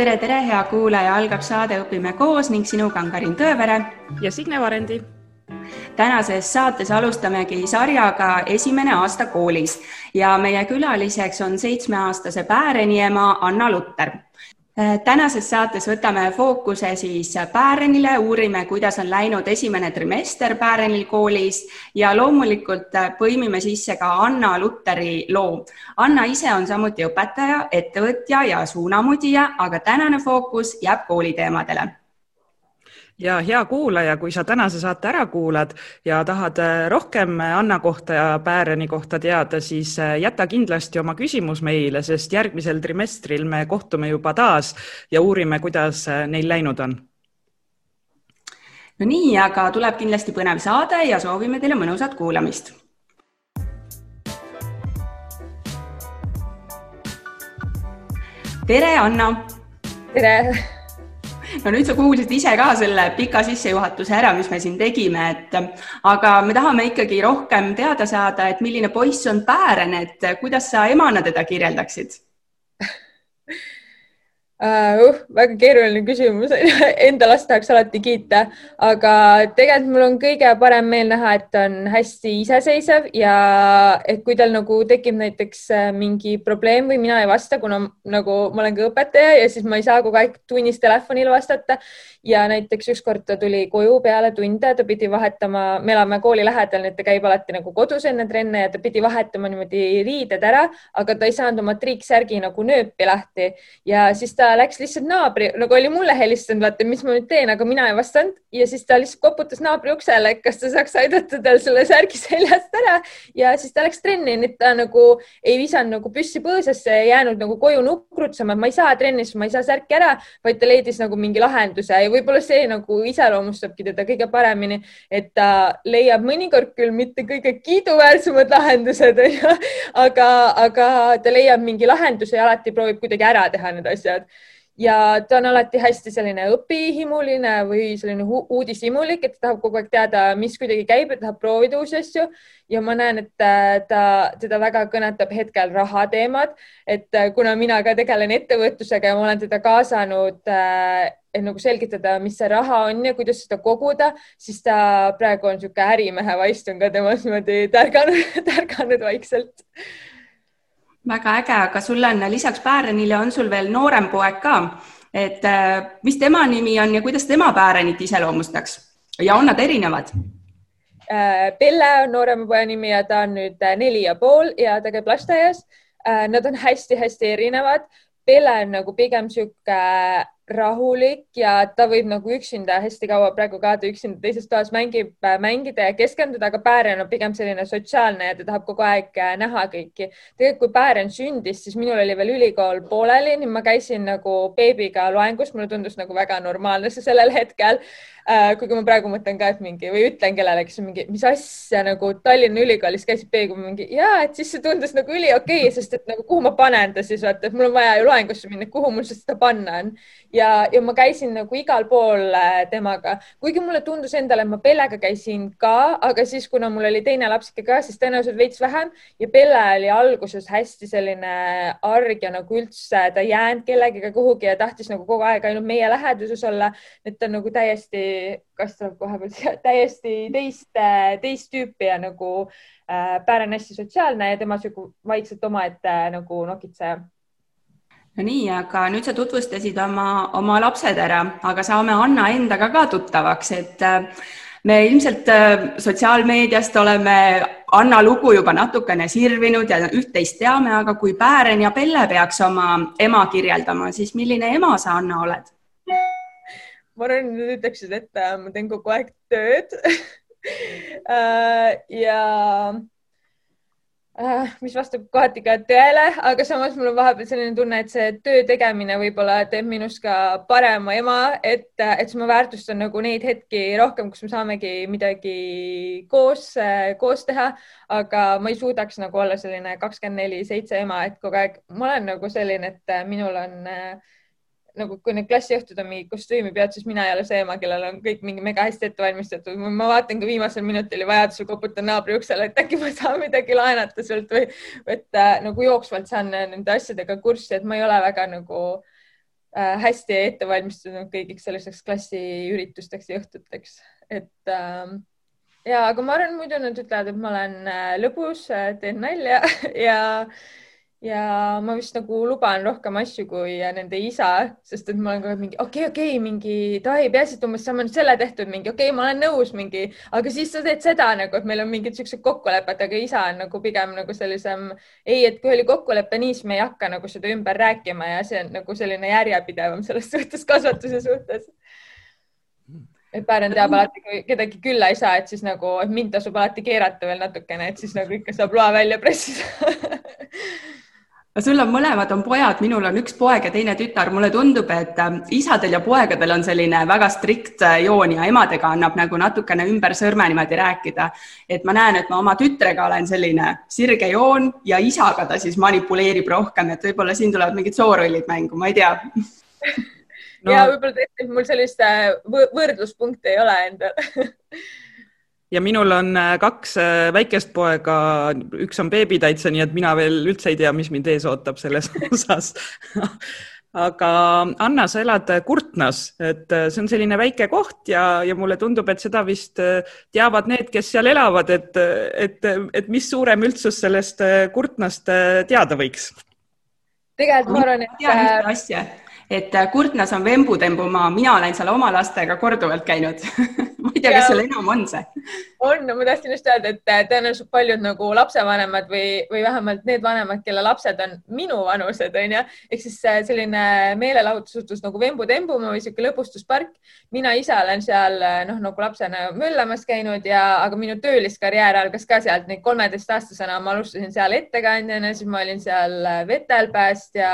tere, tere, hea kuulaja, algab saade Õpime koos ning sinuga on Karin Tõevere. ja Signe Varendi. tänases saates alustamegi sarjaga Esimene aasta koolis ja meie külaliseks on seitsmeaastase Pääreni ema Anna Lutter tänases saates võtame fookuse siis Päärenile, uurime, kuidas on läinud esimene trimester Päärenil koolis ja loomulikult äh, põimime sisse ka Anna Lutteri loo. Anna ise on samuti õpetaja, ettevõtja ja suunamudija, aga tänane fookus jääb kooliteemadele ja hea kuulaja, kui sa tänase saate ära kuulad ja tahad äh, rohkem Anna kohta ja Pääreni kohta teada, siis äh, jäta kindlasti oma küsimus meile, sest järgmisel trimestril me kohtume juba taas ja uurime, kuidas äh, neil läinud on. no nii, aga tuleb kindlasti põnev saade ja soovime teile mõnusat kuulamist. tere, Anna. tere no nüüd sa kuulsid ise ka selle pika sissejuhatuse ära, mis me siin tegime, et aga me tahame ikkagi rohkem teada saada, et milline poiss on Päären, et kuidas sa emana teda kirjeldaksid uh,? Uh, väga keeruline küsimus Enda last tahaks alati kiita, aga tegelikult mul on kõige parem meel näha, et on hästi iseseisev ja et kui tal nagu tekib näiteks äh, mingi probleem või mina ei vasta, kuna nagu ma olen ka õpetaja ja siis ma ei saa kogu aeg tunnis telefonile vastata ja näiteks ükskord ta tuli koju peale tunde, ta pidi vahetama, me elame kooli lähedal, nii et ta käib alati nagu kodus enne trenne ja ta pidi vahetama niimoodi riided ära, aga ta ei saanud oma triiksärgi nagu nööpi lahti ja siis ta läks lihtsalt naabri, nagu oli mulle helistanud, vaata, mis ma nüüd teen, aga mina ei vastanud. Ja siis ta lihtsalt koputas naabri uksele, kas ta saaks aidata tal selle särgi seljast ära. Ja siis ta läks trenni, nii et ta nagu ei visanud nagu püssi põõsasse ja jäänud nagu koju nukrutsema, et ma ei saa trennis, ma ei saa särki ära, vaid ta leidis nagu mingi lahenduse. Ja võib-olla see nagu iseloomustabki teda kõige paremini, et ta leiab mõnikord küll mitte kõige kiiduväärsemad lahendused, aga, aga ta leiab mingi lahenduse ja alati proovib kuidagi ära teha need asjad ja ta on alati hästi selline õpihimuline või selline uudishimulik, et ta tahab kogu aeg teada, mis kuidagi käib, et tahab proovida uusi asju. Ja ma näen, et äh, ta, teda väga kõnetab hetkel rahateemad, et äh, kuna mina ka tegelen ettevõtlusega ja ma olen teda kaasanud äh, et nagu selgitada, mis see raha on ja kuidas seda koguda, siis ta praegu on niisugune ärimehe vaist on ka temas niimoodi tärganud, tärganud vaikselt väga äge, aga sul on lisaks Päärenile on sul veel noorem poeg ka, et äh, mis tema nimi on ja kuidas tema Päärenit iseloomustaks ja on nad erinevad? Äh, Pelle on noorema poja nimi ja ta on nüüd äh, neli ja pool ja ta käib lasteaias. Nad on hästi-hästi erinevad. Pelle on nagu pigem sihuke rahulik ja ta võib nagu üksinda hästi kaua praegu ka ta üksinda teises toas mängib, äh, mängida ja keskenduda, aga Päären on pigem selline sotsiaalne ja ta tahab kogu aeg äh, näha kõiki. tegelikult, kui Päären sündis, siis minul oli veel ülikool pooleli, nii ma käisin nagu beebiga loengus, mulle tundus nagu väga normaalne see sellel hetkel äh,. kuigi ma praegu mõtlen ka, et mingi või ütlen kellelegi, on mingi, mis asja nagu Tallinna Ülikoolis käisid beebiga, mingi ja et siis see tundus nagu üliokei okay,, sest et nagu kuhu ma panen ta siis vaata, et mul on vaja ju loengusse minna, kuhu mul seda panna on ja, ja ma käisin nagu igal pool äh, temaga, kuigi mulle tundus endale, et ma Pellega käisin ka, aga siis, kuna mul oli teine lapsike ka, siis tõenäoliselt veits vähem. Ja Pelle oli alguses hästi selline arg ja nagu üldse ta ei jäänud kellegagi kuhugi ja tahtis nagu kogu aeg ainult meie läheduses olla. et ta on nagu täiesti, kas tuleb kohe peal siia, täiesti teist, teist tüüpi ja nagu äh, Pääl on hästi sotsiaalne ja tema sihuke vaikselt omaette nagu nokitseja no nii, aga nüüd sa tutvustasid oma, oma lapsed ära, aga saame Anna endaga ka tuttavaks, et äh, me ilmselt äh, sotsiaalmeediast oleme Anna lugu juba natukene sirvinud ja üht-teist teame, aga kui Päären ja Pelle peaks oma ema kirjeldama, siis milline ema sa, Anna, oled? ma arvan, nüüd ütleksid, et äh, ma teen kogu aeg tööd ja mis vastab kohati ka tõele, aga samas mul on vahepeal selline tunne, et see töö tegemine võib-olla teeb minust ka parema ema, et, et siis ma väärtustan nagu neid hetki rohkem, kus me saamegi midagi koos, koos teha, aga ma ei suudaks nagu olla selline kakskümmend neli seitse ema, et kogu aeg ma olen nagu selline, et minul on äh, nagu kui need klassiõhtud on mingi kostüümipeod, siis mina ei ole see ema, kellel on kõik mingi mega hästi ette valmistatud. ma vaatan ka viimasel minutil ja vajadusel koputan naabri uksele, et äkki ma saan midagi laenata sealt või et äh, nagu jooksvalt saan nende asjadega kurssi, et ma ei ole väga nagu äh, hästi ette valmistunud kõigiks selliseks klassiüritusteks ja õhtuteks, et äh, ja, aga ma arvan, muidu nad ütlevad, et ma olen äh, lõbus, äh, teen nalja ja ja ma vist nagu luban rohkem asju kui nende isa, sest et ma olen kogu aeg mingi okei okay,, okei okay,, mingi davai, peaasi, et umbes saame nüüd selle tehtud, mingi okei okay,, ma olen nõus, mingi, aga siis sa teed seda nagu, et meil on mingid siuksed kokkulepped, aga isa on nagu pigem nagu sellisem ei, et kui oli kokkulepe nii, siis me ei hakka nagu seda ümber rääkima ja see on nagu selline järjepidevam selles suhtes, kasvatuse suhtes. Et Pärn teab alati, kui kedagi külla ei saa, et siis nagu, et mind tasub alati keerata veel natukene, et siis nagu ikka saab loa välja pressida sul on mõlemad on pojad, minul on üks poeg ja teine tütar, mulle tundub, et ähm, isadel ja poegadel on selline väga strikt äh, joon ja emadega annab nagu natukene ümber sõrme niimoodi rääkida. et ma näen, et ma oma tütrega olen selline sirge joon ja isaga ta siis manipuleerib rohkem, et võib-olla siin tulevad mingid soorollid mängu, ma ei tea. No.. ja võib-olla tõesti mul sellist äh, võrdluspunkti ei ole endal ja minul on äh, kaks äh, väikest poega, üks on beebitäitsa, nii et mina veel üldse ei tea, mis mind ees ootab selles osas aga Anna, sa elad Kurtnas, et äh, see on selline väike koht ja, ja mulle tundub, et seda vist teavad need, kes seal elavad, et, et, et mis suurem üldsus sellest Kurtnast teada võiks? tegelikult ma arvan, et. tean ühte asja et äh, Kurtnas on vembutembumaa, mina olen seal oma lastega korduvalt käinud. Ma ei tea, kas seal enam on see? on, no ma tahtsin just öelda, et äh, tõenäoliselt paljud nagu lapsevanemad või, või vähemalt need vanemad, kelle lapsed on minuvanused, onju, ehk siis äh, selline meelelahutussuhtlus nagu vembutembumaa või niisugune lõbustuspark. mina ise olen seal noh, nagu lapsena möllamas käinud ja, aga minu tööliskarjäär algas ka sealt, neid kolmeteistaastasena ma alustasin seal ettekandjana, siis ma olin seal vetelpäästja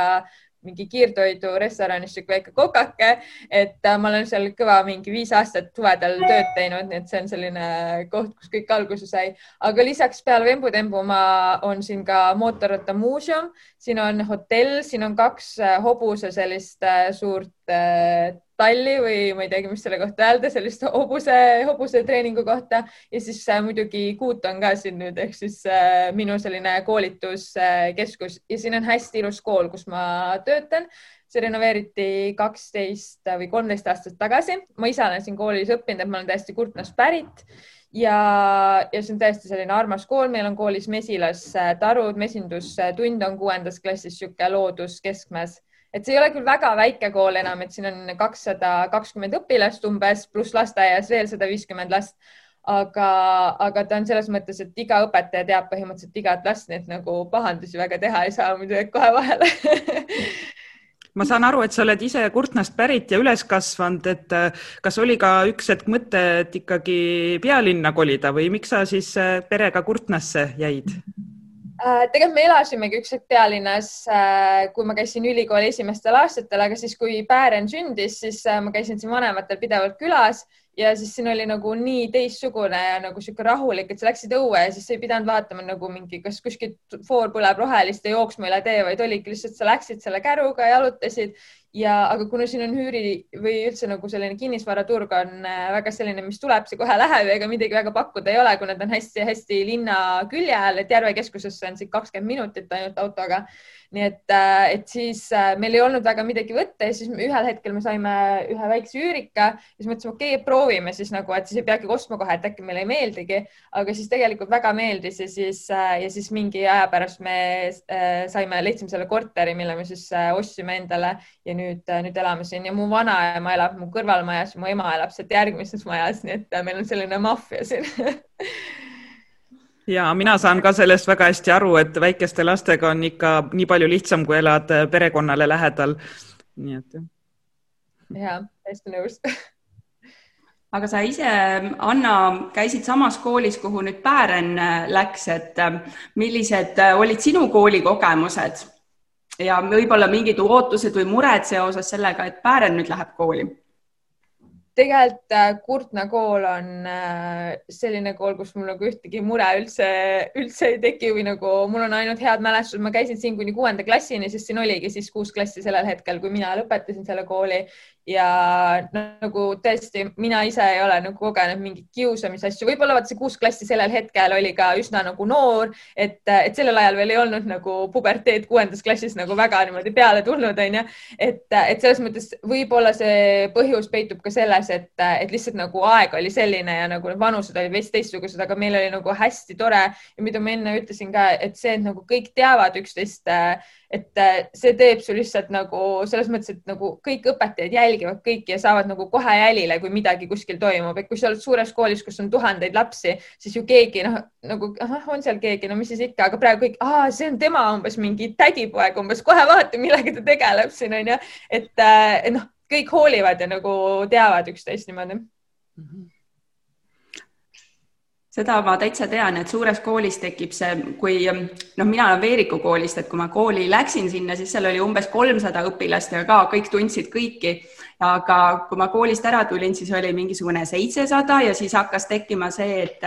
mingi kiirtoidurestoranis sihuke väike kokake, et äh, ma olen seal kõva mingi viis aastat suvedel tööd teinud, nii et see on selline koht, kus kõik alguse sai. aga lisaks peale Vembu-Tembumaa on siin ka mootorrattamuuseum, siin on hotell, siin on kaks äh, hobuse sellist äh, suurt talli või ma ei teagi, mis selle kohta öelda, sellist hobuse, hobuse treeningu kohta. Ja siis äh, muidugi Kuut on ka siin nüüd ehk siis äh, minu selline koolituskeskus. Ja siin on hästi ilus kool, kus ma töötan. See renoveeriti kaksteist või kolmteist aastat tagasi. ma ise olen siin koolis õppinud, et ma olen täiesti Kurtnast pärit. Ja, ja see on täiesti selline armas kool, meil on koolis mesilas äh, mesindustund on kuuendas klassis, niisugune looduskeskmes et see ei ole küll väga väike kool enam, et siin on kakssada kakskümmend õpilast umbes, pluss lasteaias veel sada viiskümmend last. aga, aga ta on selles mõttes, et iga õpetaja teab põhimõtteliselt igat last, nii et nagu pahandusi väga teha ei saa, muidu jääd kohe vahele ma saan aru, et sa oled ise Kurtnast pärit ja üles kasvanud, et äh, kas oli ka üks hetk mõte, et ikkagi pealinna kolida või miks sa siis äh, perega Kurtnasse jäid? Äh, tegelikult me elasimegi üks hetk pealinnas, äh, kui ma käisin ülikooli esimestel aastatel, aga siis, kui Päären sündis, siis äh, ma käisin siin vanematel pidevalt külas ja siis siin oli nagu nii teistsugune ja nagu sihuke rahulik, et sa läksid õue ja siis sa ei pidanud vaatama nagu mingi, kas kuskilt foor põleb rohelist ja jooksma üle tee, vaid oligi lihtsalt sa läksid selle käruga, jalutasid. Ja, aga kuna siin on üüri või üldse nagu selline kinnisvaraturg on äh, väga selline, mis tuleb, see kohe läheb ja ega midagi väga pakkuda ei ole, kuna ta on hästi-hästi linna külje all, et Järve keskusesse on siit kakskümmend minutit ainult autoga nii et, äh, et siis äh, meil ei olnud väga midagi võtta ja siis ühel hetkel me saime ühe väikse üürika ja siis mõtlesime, okei okay,, proovime siis nagu, et siis ei peagi ostma kohe, et äkki meile ei meeldigi, aga siis tegelikult väga meeldis ja siis äh, ja siis mingi aja pärast me saime, leidsime selle korteri, mille me siis ostsime endale ja nüüd, nüüd elame siin. Ja mu vanaema elab mu kõrvalmajas, mu ema elab sealt järgmises majas, nii et meil on selline maffia siin ja mina saan ka sellest väga hästi aru, et väikeste lastega on ikka nii palju lihtsam, kui elad äh, perekonnale lähedal. nii et jah. ja, hästi nõus aga sa ise, Anna, käisid samas koolis, kuhu nüüd Päären äh, läks, et äh, millised olid sinu koolikogemused ja võib-olla mingid ootused või mured seoses sellega, et Päären nüüd läheb kooli? Tegelikult äh, Kurtna kool on äh, selline kool, kus mul nagu ühtegi mure üldse, üldse ei teki või nagu mul on ainult head mälestused, ma käisin siin kuni kuuenda klassini, sest siin oligi siis kuus klassi sellel hetkel, kui mina lõpetasin selle kooli ja nagu tõesti, mina ise ei ole nagu kogenud mingeid kiusamisasju, võib-olla vaat see kuus klassi sellel hetkel oli ka üsna nagu noor, et, et sellel ajal veel ei olnud nagu puberteed kuuendas klassis nagu väga niimoodi peale tulnud, onju. et, et selles mõttes võib-olla see põhjus peitub ka selles, et, et lihtsalt nagu aeg oli selline ja nagu vanused olid veits teistsugused, aga meil oli nagu hästi tore ja mida ma enne ütlesin ka, et see, et nagu kõik teavad üksteist et äh, see teeb su lihtsalt nagu selles mõttes, et nagu kõik õpetajad jälgivad kõiki ja saavad nagu kohe jälile, kui midagi kuskil toimub, et kui sa oled suures koolis, kus on tuhandeid lapsi, siis ju keegi noh, nagu ahah, on seal keegi, no mis siis ikka, aga praegu kõik, see on tema umbes mingi tädipoeg umbes, kohe vaata, millega ta tegeleb siin onju, et äh, noh, kõik hoolivad ja nagu teavad üksteist niimoodi. Mm. -hmm seda ma täitsa tean, et suures koolis tekib see, kui noh, mina olen Veeriku koolist, et kui ma kooli läksin sinna, siis seal oli umbes kolmsada õpilast ja ka kõik tundsid kõiki. aga kui ma koolist ära tulin, siis oli mingisugune seitsesada ja siis hakkas tekkima see, et,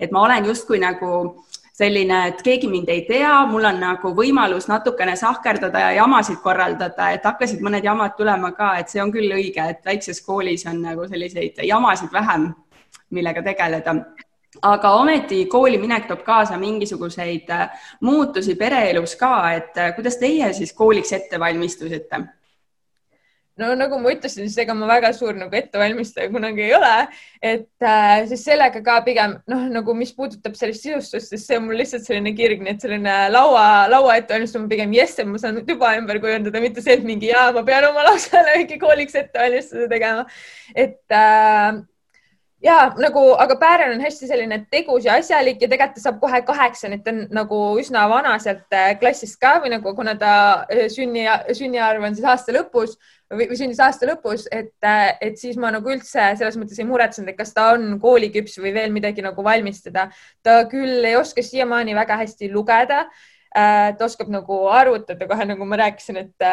et ma olen justkui nagu selline, et keegi mind ei tea, mul on nagu võimalus natukene sahkerdada ja jamasid korraldada, et hakkasid mõned jamad tulema ka, et see on küll õige, et väikses koolis on nagu selliseid jamasid vähem, millega tegeleda aga ometi kooli minek toob kaasa mingisuguseid äh, muutusi pereelus ka, et äh, kuidas teie siis kooliks ette valmistusite? no nagu ma ütlesin, siis ega ma väga suur nagu ettevalmistaja kunagi ei ole, et äh, siis sellega ka pigem noh, nagu mis puudutab sellist sisustust, siis see on mul lihtsalt selline kirg, nii et selline laua, laua ettevalmistamine pigem jess, ma saan tuba ümber kujundada, mitte see, et mingi jaa, ma pean oma lapsele mingi kooliks ettevalmistuse tegema. et äh, ja nagu, aga Päären on hästi selline tegus ja asjalik ja tegelikult ta saab kohe kaheksa, nii et ta on nagu üsna vana sealt äh, klassist ka või nagu, kuna ta äh, sünni, sünniarv on siis aasta lõpus või, või sündis aasta lõpus, et, äh, et siis ma nagu üldse selles mõttes ei muretsenud, et kas ta on kooliküps või veel midagi nagu valmistada. ta küll ei oska siiamaani väga hästi lugeda. ta oskab nagu arvutada kohe, nagu ma rääkisin, et,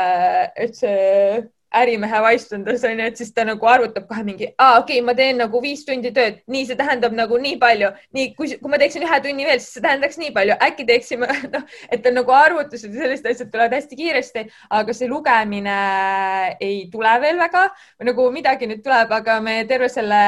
et see ärimehe vaistundas on ju, et siis ta nagu arvutab kohe mingi, aa, okei okay,, ma teen nagu viis tundi tööd, nii, see tähendab nagu nii palju, nii, kui, kui ma teeksin ühe tunni veel, siis see tähendaks nii palju, äkki teeksime, noh, et on nagu arvutused ja sellised asjad tulevad hästi kiiresti, aga see lugemine ei tule veel väga. Nagu midagi nüüd tuleb, aga me terve selle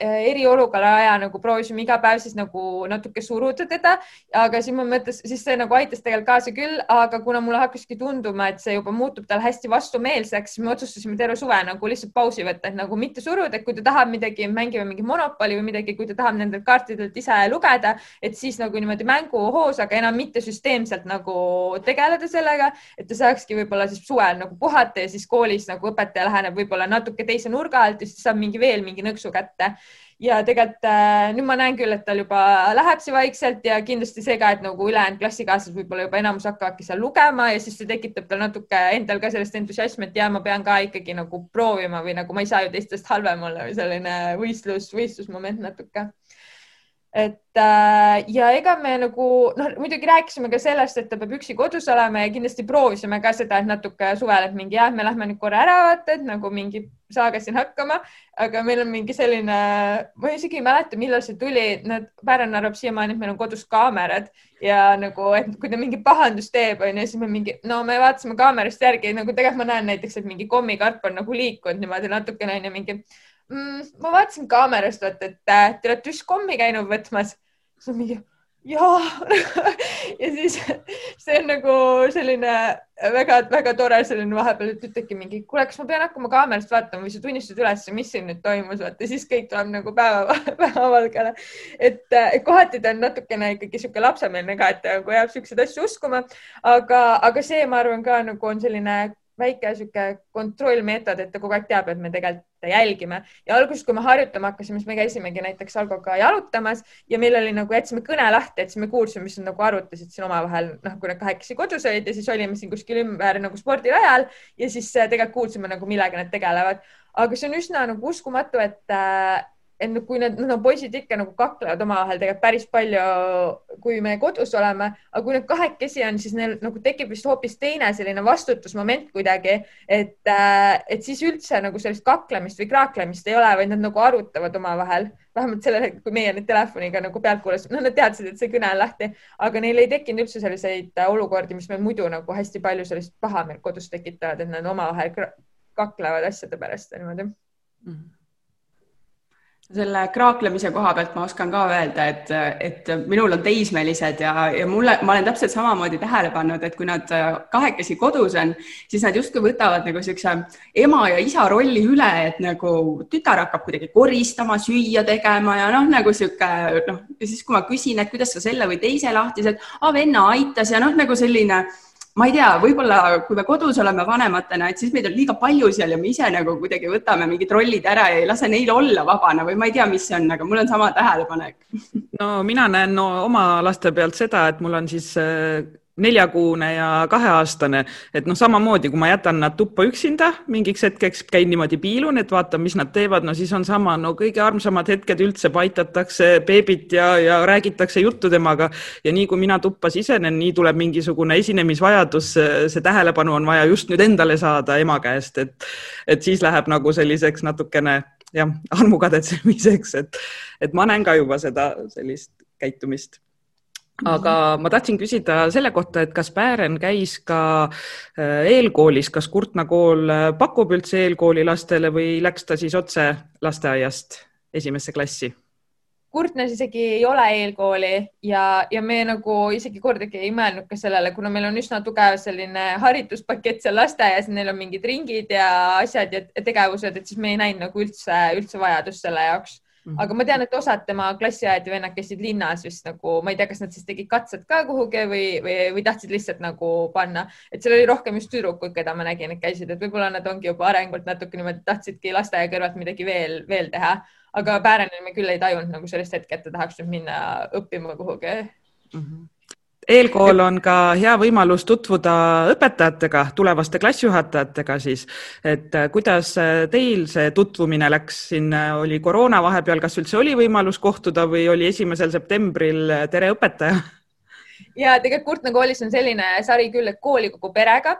eriolukorra aja nagu proovisime iga päev siis nagu natuke suruda teda, aga siis ma mõtles, siis see nagu aitas tegelikult kaasa küll, aga kuna mulle hakkaski tunduma, et see juba muutub tal hästi vastumeelseks, siis me otsustasime terve suve nagu lihtsalt pausi võtta, et nagu mitte suruda, et kui ta tahab midagi, mängime mingi monopoli või midagi, kui ta tahab nendelt kaartidelt ise lugeda, et siis nagu niimoodi mänguhoos, aga enam mitte süsteemselt nagu tegeleda sellega, et ta saakski võib-olla siis suvel nagu puhata ja siis koolis nagu õpetaja läheneb võib-olla natuke teise nurga alt ja siis saab mingi veel mingi nõksu kätte ja tegelikult äh, nüüd ma näen küll, et tal juba läheb see vaikselt ja kindlasti see ka, et nagu ülejäänud klassikaaslased võib-olla juba enamus hakkavadki seal lugema ja siis see tekitab tal natuke endal ka sellist entusiasmi, et ja ma pean ka ikkagi nagu proovima või nagu ma ei saa ju teistest halvem olla või selline võistlus, võistlusmoment natuke et äh, ja ega me nagu noh, muidugi rääkisime ka sellest, et ta peab üksi kodus olema ja kindlasti proovisime ka seda, et natuke suvel, et mingi jah, me lähme nüüd korra ära vaata, et nagu mingi saage siin hakkama, aga meil on mingi selline, ma isegi ei mäleta, millal see tuli, nad, Pärn arvab siiamaani, et meil on kodus kaamerad ja nagu, et kui ta mingi pahandus teeb, onju, siis me mingi, no me vaatasime kaamerast järgi, nagu tegelikult ma näen näiteks, et mingi kommikarp on nagu liikunud niimoodi natukene onju, mingi mm,? ma vaatasin kaamerast, vaata, et äh, te olete just kommi käinud võtmas. siis on mingi jaa ja siis see on nagu selline väga-väga tore selline vahepeal, et ütlebki mingi, kuule, kas ma pean hakkama kaamerast vaatama või sa tunnistad üles, mis siin nüüd toimus, vaata siis kõik tuleb nagu päeva, päevavalgele. et, äh, et kohati ta on natukene ikkagi sihuke lapsemeelne ka, et nagu jääb siukseid asju uskuma, aga, aga see, ma arvan ka nagu on selline väike sihuke kontrollmeetod, et ta kogu aeg teab, et me tegelikult jälgime ja alguses, kui me harjutama hakkasime, siis me käisimegi näiteks Algoga jalutamas ja meil oli nagu, jätsime kõne lahti, et siis me kuulsime, mis nad nagu arutasid siin omavahel, noh, kui nad kahekesi kodus olid ja siis olime siin kuskil ümber nagu spordirajal ja siis äh, tegelikult kuulsime nagu, millega nad tegelevad. aga see on üsna nagu uskumatu, et äh, et noh, kui need no, poisid ikka nagu kaklevad omavahel tegelikult päris palju, kui me kodus oleme, aga kui nad kahekesi on, siis neil nagu tekib vist hoopis teine selline vastutusmoment kuidagi, et, äh, et siis üldse nagu sellist kaklemist või kraaklemist ei ole, vaid nad nagu arutavad omavahel. vähemalt sellel hetkel, kui meie nüüd telefoniga nagu pealt kuulasime, noh, nad teadsid, et see kõne on lahti, aga neil ei tekkinud üldse selliseid olukordi, mis meil muidu nagu hästi palju sellist pahameelt kodus tekitavad, et nad omavahel kaklevad asjade pärast ja niimoodi mm. -hmm selle kraaklemise koha pealt ma oskan ka öelda, et, et minul on teismelised ja, ja mulle, ma olen täpselt samamoodi tähele pannud, et kui nad kahekesi kodus on, siis nad justkui võtavad nagu niisuguse ema ja isa rolli üle, et nagu tütar hakkab kuidagi koristama, süüa tegema ja noh, nagu niisugune noh, ja siis, kui ma küsin, et kuidas sa selle või teise lahti saad, venna aitas ja noh, nagu selline ma ei tea, võib-olla kui me kodus oleme vanematena, et siis meid on liiga palju seal ja me ise nagu kuidagi võtame mingid rollid ära ja ei lase neil olla vabana või ma ei tea, mis see on, aga mul on sama tähelepanek. no mina näen no, oma laste pealt seda, et mul on siis äh, neljakuune ja kaheaastane, et noh, samamoodi, kui ma jätan nad tuppa üksinda mingiks hetkeks, käin niimoodi piilun, et vaatan, mis nad teevad, no siis on sama, no kõige armsamad hetked üldse, paitatakse beebit ja, ja räägitakse juttu temaga. Ja nii kui mina tuppa sisenen, nii tuleb mingisugune esinemisvajadus, see tähelepanu on vaja just nüüd endale saada ema käest, et, et siis läheb nagu selliseks natukene jah, armukadetsemiseks, et, et ma näen ka juba seda sellist käitumist aga ma tahtsin küsida selle kohta, et kas Päären käis ka äh, eelkoolis, kas Kurtna kool äh, pakub üldse eelkooli lastele või läks ta siis otse lasteaiast esimesse klassi? Kurtnas isegi ei ole eelkooli ja, ja me nagu isegi kordagi ei mõelnud ka sellele, kuna meil on üsna tugev selline hariduspakett seal lasteaias, neil on mingid ringid ja asjad ja tegevused, et siis me ei näinud nagu üldse, üldse vajadust selle jaoks Mhm. Aga ma tean, et osad tema klassiõed ja vennad käisid linnas vist nagu, ma ei tea, kas nad siis tegid katsed ka kuhugi või, või, või tahtsid lihtsalt nagu panna, et seal oli rohkem just tüdrukuid, keda ma nägin, et käisid, et võib-olla nad ongi juba arengult natuke niimoodi, tahtsidki lasteaia kõrvalt midagi veel, veel teha, aga Päärenil me küll ei tajunud nagu sellist hetke, et ta tahaks nüüd minna õppima kuhugi. Mm. -hmm eelkool on ka hea võimalus tutvuda õpetajatega, tulevaste klassijuhatajatega siis, et äh, kuidas äh, teil see tutvumine läks, siin äh, oli koroona vahepeal, kas üldse oli võimalus kohtuda või oli esimesel septembril Tere õpetaja? ja tegelikult Kurtna koolis on selline sari küll, et kooli kogu perega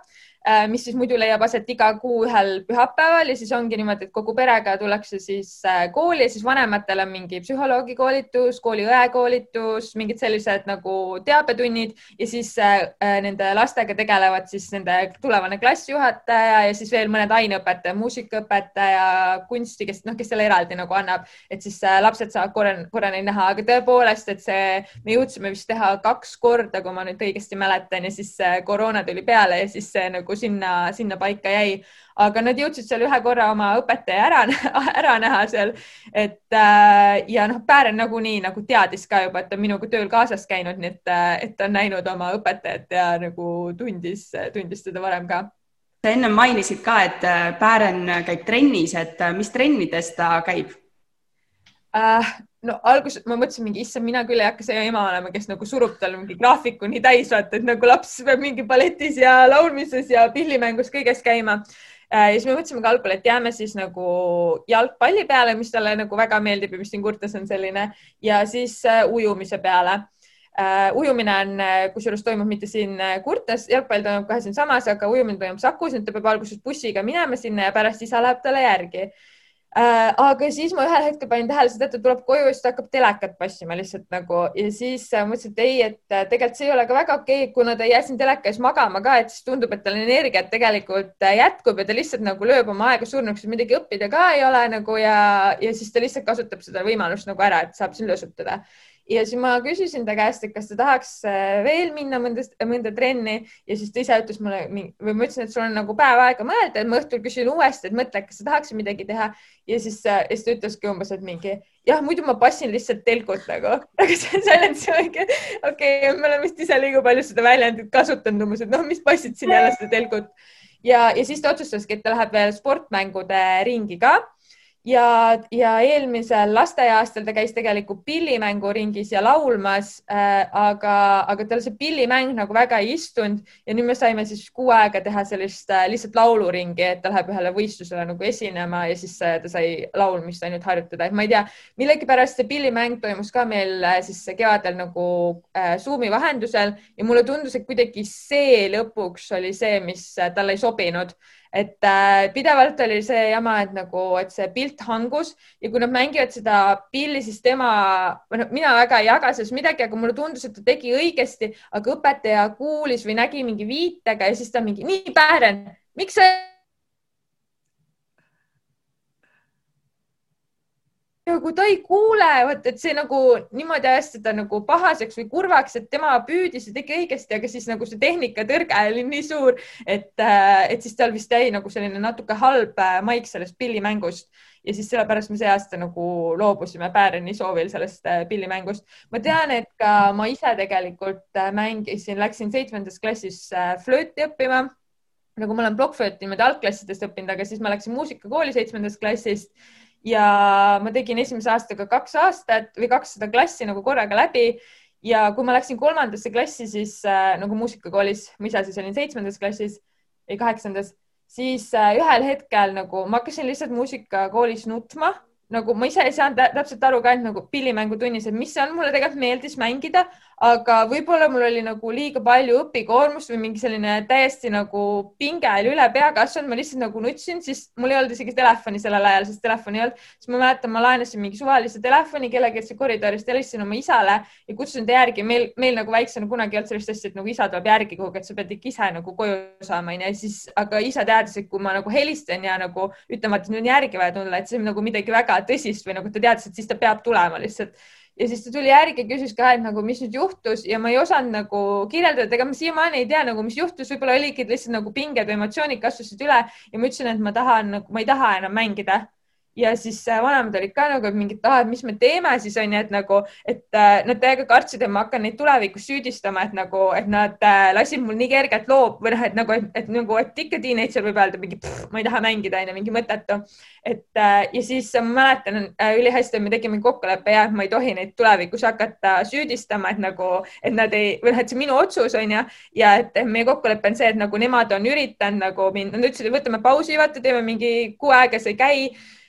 mis siis muidu leiab aset iga kuu ühel pühapäeval ja siis ongi niimoodi, et kogu perega tullakse siis äh, kooli ja siis vanematel on mingi psühholoogi koolitus, kooliõe koolitus, mingid sellised nagu teabetunnid ja siis äh, nende lastega tegelevad siis nende tulevane klassijuhataja ja siis veel mõned aineõpetaja, muusikaõpetaja, kunsti, kes noh, kes selle eraldi nagu annab, et siis lapsed saavad korra, korra neid näha, aga tõepoolest, et see, me jõudsime vist teha kaks korda, kui ma nüüd õigesti mäletan ja siis koroona tuli peale ja siis see nagu sinna, sinna paika jäi. aga nad jõudsid seal ühe korra oma õpetaja ära, ära näha seal, et äh, ja noh, Päären nagunii nagu teadis ka juba, et ta on minuga tööl kaasas käinud, nii et, äh, et ta on näinud oma õpetajat ja nagu tundis, tundis teda varem ka sa ennem mainisid ka, et äh, Päären käib trennis, et mis trennides ta käib äh,? No alguses ma mõtlesin mingi, issand, mina küll ei hakka see ema olema, kes nagu surub talle mingi graafiku nii täis, vaata, et nagu laps peab mingi balletis ja laulmises ja pillimängus kõiges käima äh, ja siis me mõtlesime ka algul, et jääme siis nagu jalgpalli peale, mis talle nagu väga meeldib ja mis siin Kurtes on selline ja siis uh, ujumise peale uh,. ujumine on, kusjuures toimub mitte siin Kurtes, jalgpall toimub kohe siinsamas, aga ujumine toimub Sakus, nüüd ta peab alguses bussiga minema sinna ja pärast isa läheb talle järgi Äh, aga siis ma ühel hetkel panin tähele seda, et ta tuleb koju ja siis ta hakkab telekat passima lihtsalt nagu. Ja siis äh, mõtlesin, et ei, et äh, tegelikult see ei ole ka väga okei okay,, kuna ta ei jää siin teleka ees magama ka, et siis tundub, et tal energiat tegelikult jätkub ja ta lihtsalt nagu lööb oma aega surnuks, midagi õppida ka ei ole nagu ja, ja siis ta lihtsalt kasutab seda võimalust nagu ära, et saab siin lösutada ja siis ma küsisin ta käest, et kas ta tahaks äh, veel minna mõnda, mõnda trenni. Ja siis ta ise ütles mulle või ma ütlesin, et sul on nagu päev aega mõelda, et ma õhtul küsin uuesti, et mõtle, kas sa tahaksid midagi teha. Ja siis, äh, siis ta ütleski umbes, et mingi jah, muidu ma passin lihtsalt telkut nagu, aga see väljend, okei okay,, me oleme vist ise liiga palju seda väljendit kasutanud umbes, et noh, mis passid siin jälle seda telkut. Ja, ja siis ta otsustaski, et ta läheb veel sportmängude ringi ka ja, ja eelmisel lasteaiaastal ta käis tegelikult pillimänguringis ja laulmas äh,, aga, aga tal see pillimäng nagu väga ei istunud ja nüüd me saime siis kuu aega teha sellist äh, lihtsalt lauluringi, et ta läheb ühele võistlusele nagu esinema ja siis äh, ta sai laulmist ainult harjutada, et ma ei tea, millegipärast see pillimäng toimus ka meil äh, siis kevadel nagu äh, Zoomi vahendusel ja mulle tundus, et kuidagi see lõpuks oli see, mis äh, talle ei sobinud et äh, pidevalt oli see jama, et nagu, et see pilt hangus ja kui nad mängivad seda pilli, siis tema, noh, mina väga ei jaga sellest midagi, aga mulle tundus, et ta tegi õigesti, aga õpetaja kuulis või nägi mingi viitega ja siis ta mingi, nii Päären, miks sa aga kui ta ei kuule, vot et see nagu niimoodi ajas teda nagu pahaseks või kurvaks, et tema püüdis ja tegi õigesti, aga siis nagu see tehnikatõrge oli nii suur, et, äh, et siis tal vist jäi nagu selline natuke halb äh, maik sellest pillimängust. Ja siis sellepärast me see aasta nagu loobusime Pääreni soovil sellest äh, pillimängust. ma tean, et ka ma ise tegelikult mängisin, läksin seitsmendas klassis flööti õppima. Nagu ma olen plokkflööti niimoodi algklassidest õppinud, aga siis ma läksin muusikakooli seitsmendast klassist ja ma tegin esimese aastaga kaks aastat või kakssada klassi nagu korraga läbi. ja kui ma läksin kolmandasse klassi, siis äh, nagu muusikakoolis, ma ise siis olin seitsmendas klassis, ei kaheksandas, siis äh, ühel hetkel nagu ma hakkasin lihtsalt muusikakoolis nutma nagu ma ise ei saanud täpselt aru ka, et nagu pillimängutunnis, et mis see on, mulle tegelikult meeldis mängida, aga võib-olla mul oli nagu liiga palju õpikoormust või mingi selline täiesti nagu pinge oli üle pea kasvanud, ma lihtsalt nagu nutsin, siis mul ei olnud isegi telefoni sellel ajal, sest telefoni ei olnud, siis ma mäletan, ma laenasin mingi suvalise telefoni kellelgi koridorist, helistasin oma isale ja kutsusin ta järgi. meil, meil nagu väiksena kunagi ei olnud sellist asja, et nagu isa tuleb järgi kuhugi, et sa pead ikka ise nagu koju saama, onju, ja siis, aga isa teadis, et kui ma nagu helistan ja nagu ütlen, et nüüd on järgi vaja tulla, et see on nagu midagi väga tõsist või nagu ta teadis, et siis ta peab tulema lihtsalt. Ja siis ta tuli järgi, küsis ka, et nagu, mis nüüd juhtus ja ma ei osanud nagu kirjeldada, ega ma siiamaani ei tea nagu, mis juhtus, võib-olla oligi lihtsalt nagu pinged või emotsioonid kasvasid üle ja ma ütlesin, et ma tahan nagu,, ma ei taha enam mängida ja siis äh, vanemad olid ka nagu mingid, ah, et mis me teeme siis on ju, et nagu, et äh, nad täiega kartsid, et ma hakkan neid tulevikus süüdistama, et nagu, et nad äh, lasid mul nii kergelt loob või noh, et nagu, et nagu, et ikka teenager võib öelda mingi, ma ei taha mängida, onju, mingi mõttetu. et ja siis ma mäletan ülihästi, et me tegime kokkuleppe ja et ma ei tohi neid tulevikus hakata süüdistama, et nagu, et nad ei, või noh, et see minu otsus onju ja et meie kokkulepe on see, et nagu nemad on üritanud nagu mind, nad ütlesid, et võtame pausi, vaata, teeme mingi kuu aega, see ei käi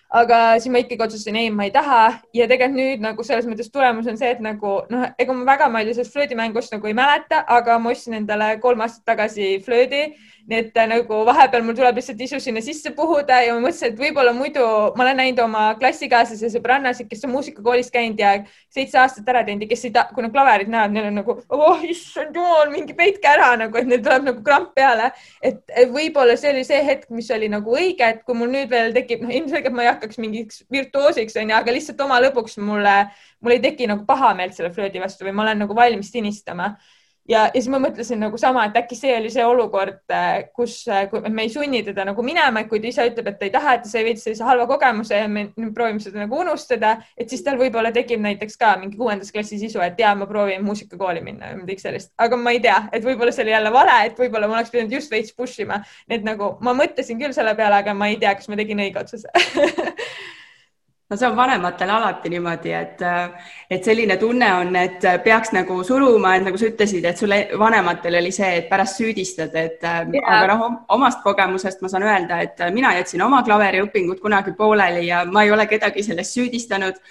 aga siis ma ikkagi otsustasin, ei, ma ei taha. Ja tegelikult nüüd nagu selles mõttes tulemus on see, et nagu noh, ega ma väga palju sellest flöödimängust nagu ei mäleta, aga ma ostsin endale kolm aastat tagasi flöödi nii et äh, nagu vahepeal mul tuleb lihtsalt isu sinna sisse puhuda ja ma mõtlesin, et võib-olla muidu ma olen näinud oma klassikaaslasi ja sõbrannasid, kes on muusikakoolis käinud ja seitse aastat ära teinud ja kes ei taha, kui nad klaverit näevad, neil on nagu, oh issand jumal, mingi peitke ära nagu, et neil tuleb nagu kramp peale. et võib-olla see oli see hetk, mis oli nagu õige, et kui mul nüüd veel tekib, noh, ilmselgelt ma ei hakkaks mingiks virtuoosiks onju, aga lihtsalt oma lõbuks mulle, mul ei teki nagu pahameelt selle flöödi vastu või ma olen nagu valmis tinistama ja, ja siis ma mõtlesin nagu sama, et äkki see oli see olukord, äh, kus äh, me ei sunni teda nagu minema, et kui ta ise ütleb, et ta ei taha, et sai veits sellise halva kogemuse ja me proovime seda nagu unustada, et siis tal võib-olla tekib näiteks ka mingi kuuendas klassis isu, et ja ma proovin muusikakooli minna või midagi sellist, aga ma ei tea, et võib-olla see oli jälle vale, et võib-olla ma oleks pidanud just veits push ima, et nagu ma mõtlesin küll selle peale, aga ma ei tea, kas ma tegin õige otsuse no see on vanematel alati niimoodi, et, et selline tunne on, et peaks nagu suruma, et nagu sa ütlesid, et sulle vanematel oli see, et pärast süüdistad, et yeah. aga noh, omast kogemusest ma saan öelda, et mina jätsin oma klaveriõpingud kunagi pooleli ja ma ei ole kedagi sellest süüdistanud,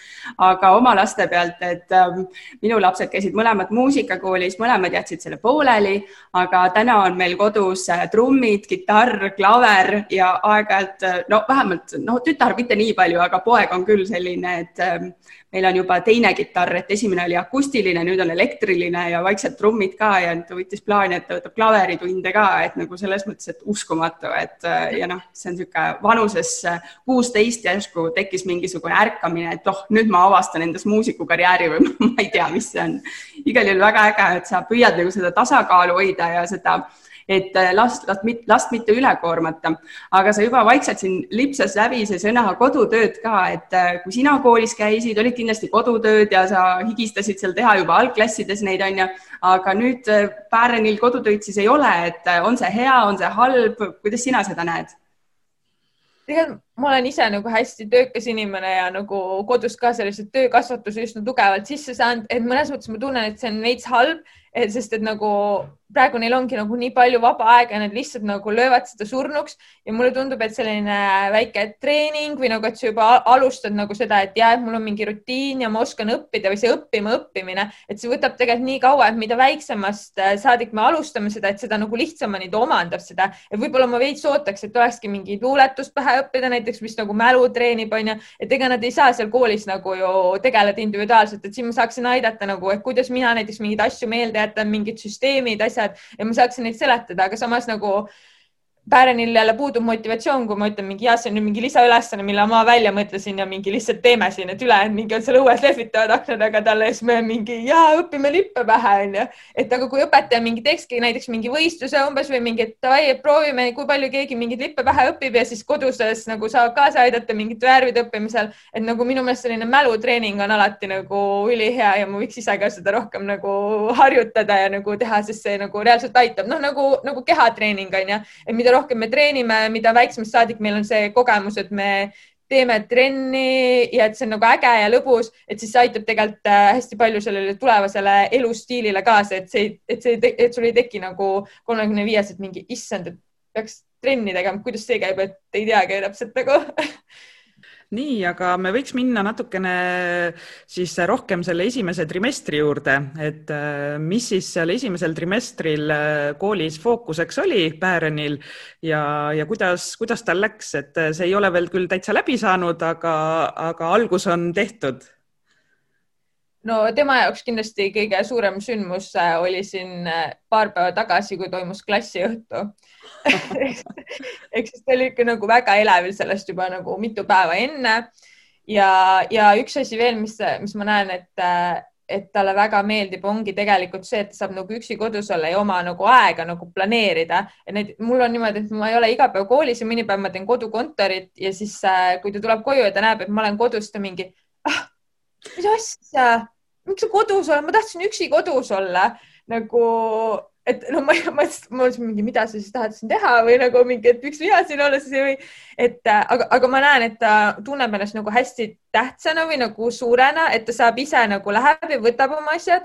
aga oma laste pealt, et ähm, minu lapsed käisid mõlemad muusikakoolis, mõlemad jätsid selle pooleli, aga täna on meil kodus äh, trummid, kitarr, klaver ja aeg-ajalt no vähemalt noh, tütar mitte nii palju, aga poeg on küll selline, et ähm, meil on juba teine kitarr, et esimene oli akustiline, nüüd on elektriline ja vaikselt trummid ka ja ta võttis plaani, et ta võtab klaveritunde ka, et nagu selles mõttes, et uskumatu, et äh, ja noh, see on niisugune vanuses äh, kuusteist järsku tekkis mingisugune ärkamine, et oh, nüüd ma avastan endas muusikukarjääri või ma ei tea, mis see on. igal juhul väga äge, et sa püüad nagu seda tasakaalu hoida ja seda et äh, last, last, last mitte üle koormata. aga sa juba vaikselt siin lipsas läbi see sõna kodutööd ka, et äh, kui sina koolis käisid, olid kindlasti kodutööd ja sa higistasid seal teha juba algklassides neid onju, aga nüüd äh, Päärenil kodutöid siis ei ole, et on see hea, on see halb, kuidas sina seda näed? tegelikult ma olen ise nagu hästi töökas inimene ja nagu kodus ka sellise töökasvatuse üsna tugevalt sisse saanud, et mõnes mõttes ma tunnen, et see on veits halb, sest et nagu praegu neil ongi nagu nii palju vaba aega ja nad lihtsalt nagu löövad seda surnuks ja mulle tundub, et selline väike treening või nagu, et sa juba alustad nagu seda, et ja, et mul on mingi rutiin ja ma oskan õppida või see õppima õppimine, et see võtab tegelikult nii kaua, et mida väiksemast äh, saadik me alustame seda, et seda nagu lihtsamini ta omandab seda. et võib-olla ma veits ootaks, et olekski mingi luuletust pähe õppida näiteks, mis nagu mälu treenib, onju, et ega nad ei saa seal koolis nagu ju tegeleda individuaalselt, et siin ma saaksin aidata nagu, et kuidas mina näiteks mingeid asju meelde jätan, mingid süsteemid, asjad asjad ja ma saaksin neid seletada, aga samas nagu Pärenil jälle puudub motivatsioon, kui ma ütlen mingi ja see on nüüd mingi lisaülesanne, mille ma välja mõtlesin ja mingi lihtsalt teeme siin, et ülejäänud mingi on seal õues lehvitavad akna taga talle ja siis me mingi ja õpime lippe pähe onju. et aga kui õpetaja mingi teekski näiteks mingi võistluse umbes või mingi, davai, et proovime, kui palju keegi mingeid lippe pähe õpib ja siis koduses nagu saab kaasa aidata mingite värvide õppimisel. et nagu minu meelest selline mälutreening on alati nagu ülihea ja ma võiks ise ka seda rohkem nagu harjutada ja nagu teha, sest see nagu reaalselt aitab, noh nagu, nagu kehatreening on ju, et mida rohkem me treenime, mida väiksemast saadik meil on see kogemus, et me teeme trenni ja et see on nagu äge ja lõbus, et siis see aitab tegelikult äh, hästi palju sellele tulevasele elustiilile kaasa, et see, et see, et sul ei teki nagu kolmekümne viieselt mingi issand, et peaks trenni tegema, kuidas see käib, et ei teagi täpselt nagu nii, aga me võiks minna natukene siis rohkem selle esimese trimestri juurde, et äh, mis siis seal esimesel trimestril äh, koolis fookuseks oli Päärenil ja, ja kuidas, kuidas tal läks, et äh, see ei ole veel küll täitsa läbi saanud, aga, aga algus on tehtud no tema jaoks kindlasti kõige suurem sündmus oli siin paar päeva tagasi, kui toimus klassiõhtu ehk siis ta oli ikka nagu väga elevil sellest juba nagu mitu päeva enne. ja, ja üks asi veel, mis, mis ma näen, et, et talle väga meeldib, ongi tegelikult see, et saab nagu üksi kodus olla ja oma nagu aega nagu planeerida. et need, mul on niimoodi, et ma ei ole iga päev koolis ja mõni päev ma teen kodukontorit ja siis, äh, kui ta tuleb koju ja ta näeb, et ma olen kodus, ta mingi ah,, mis asja, miks sa kodus oled, ma tahtsin üksi kodus olla. Nagu et no ma, ma, ma mõtlesin mingi, mida sa siis tahad siin teha või nagu mingi, et miks mina siin olla siis või et äh, aga, aga ma näen, et ta tunneb ennast nagu hästi tähtsana või nagu suurena, et ta saab ise nagu läheb ja võtab oma asjad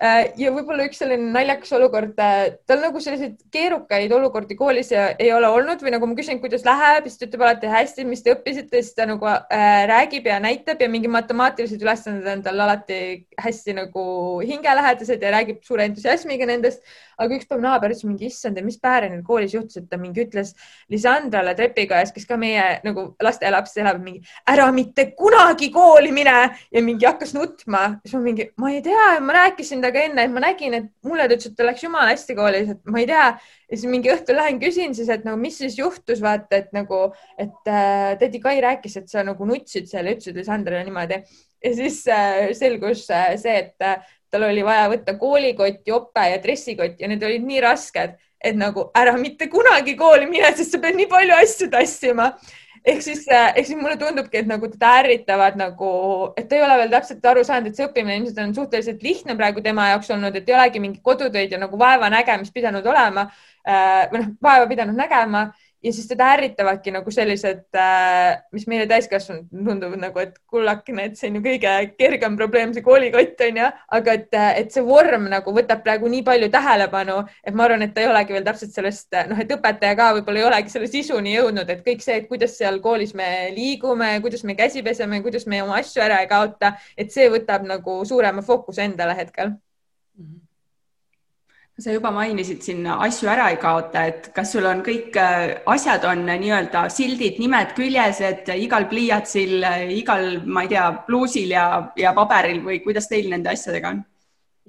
ja võib-olla üks selline naljakas olukord, äh, tal nagu selliseid keerukaid olukordi koolis ei ole olnud või nagu ma küsin, kuidas läheb, siis ta ütleb alati hästi, mis te õppisite, siis ta nagu äh, räägib ja näitab ja mingi matemaatilised ülesanded on tal alati hästi nagu hingelähedased ja räägib suure entusiasmiga nendest. Aga üks päev naaber ütles mingi, issand, mis Päärenil koolis juhtus, et ta mingi ütles Lisandrale trepikojas, kes ka meie nagu lastelaps elab, mingi ära mitte kunagi kooli mine ja mingi hakkas nutma. siis ma mingi, ma ei tea, ma rääkisin temaga enne, et ma nägin, et mulle ta ütles, et ta läks jumala hästi koolis, et ma ei tea. ja siis mingi õhtul lähen küsin siis, et nagu, mis siis juhtus, vaata, et nagu, et äh, tädi Kai rääkis, et sa nagu nutsid seal ja ütlesid Lisandrile niimoodi. ja siis äh, selgus äh, see, et äh, tal oli vaja võtta koolikott, jope ja dressikott ja need olid nii rasked, et nagu ära mitte kunagi kooli mine, sest sa pead nii palju asju tassima. Ehk siis, äh, ehk siis mulle tundubki, et nagu teda ärritavad nagu, et ta ei ole veel täpselt aru saanud, et see õppimine ilmselt on suhteliselt lihtne praegu tema jaoks olnud, et ei olegi mingit kodutöid ja nagu vaevanägemist pidanud olema äh, või noh, vaeva pidanud nägema ja siis teda ärritavadki nagu sellised, äh, mis meile täiskasvanud tunduvad nagu, et kullakene, et see on ju kõige kergem probleem, see koolikott on ju, aga et, et see vorm nagu võtab praegu nii palju tähelepanu, et ma arvan, et ta ei olegi veel täpselt sellest, noh, et õpetaja ka võib-olla ei olegi selle sisuni jõudnud, et kõik see, et kuidas seal koolis me liigume, kuidas me käsi peseme, kuidas me oma asju ära ei kaota, et see võtab nagu suurema fookuse endale hetkel mm. -hmm sa juba mainisid siin asju ära ei kaota, et kas sul on kõik äh, asjad on nii-öelda sildid, nimed küljes, et igal pliiatsil, igal, ma ei tea, pluusil ja, ja paberil või kuidas teil nende asjadega on?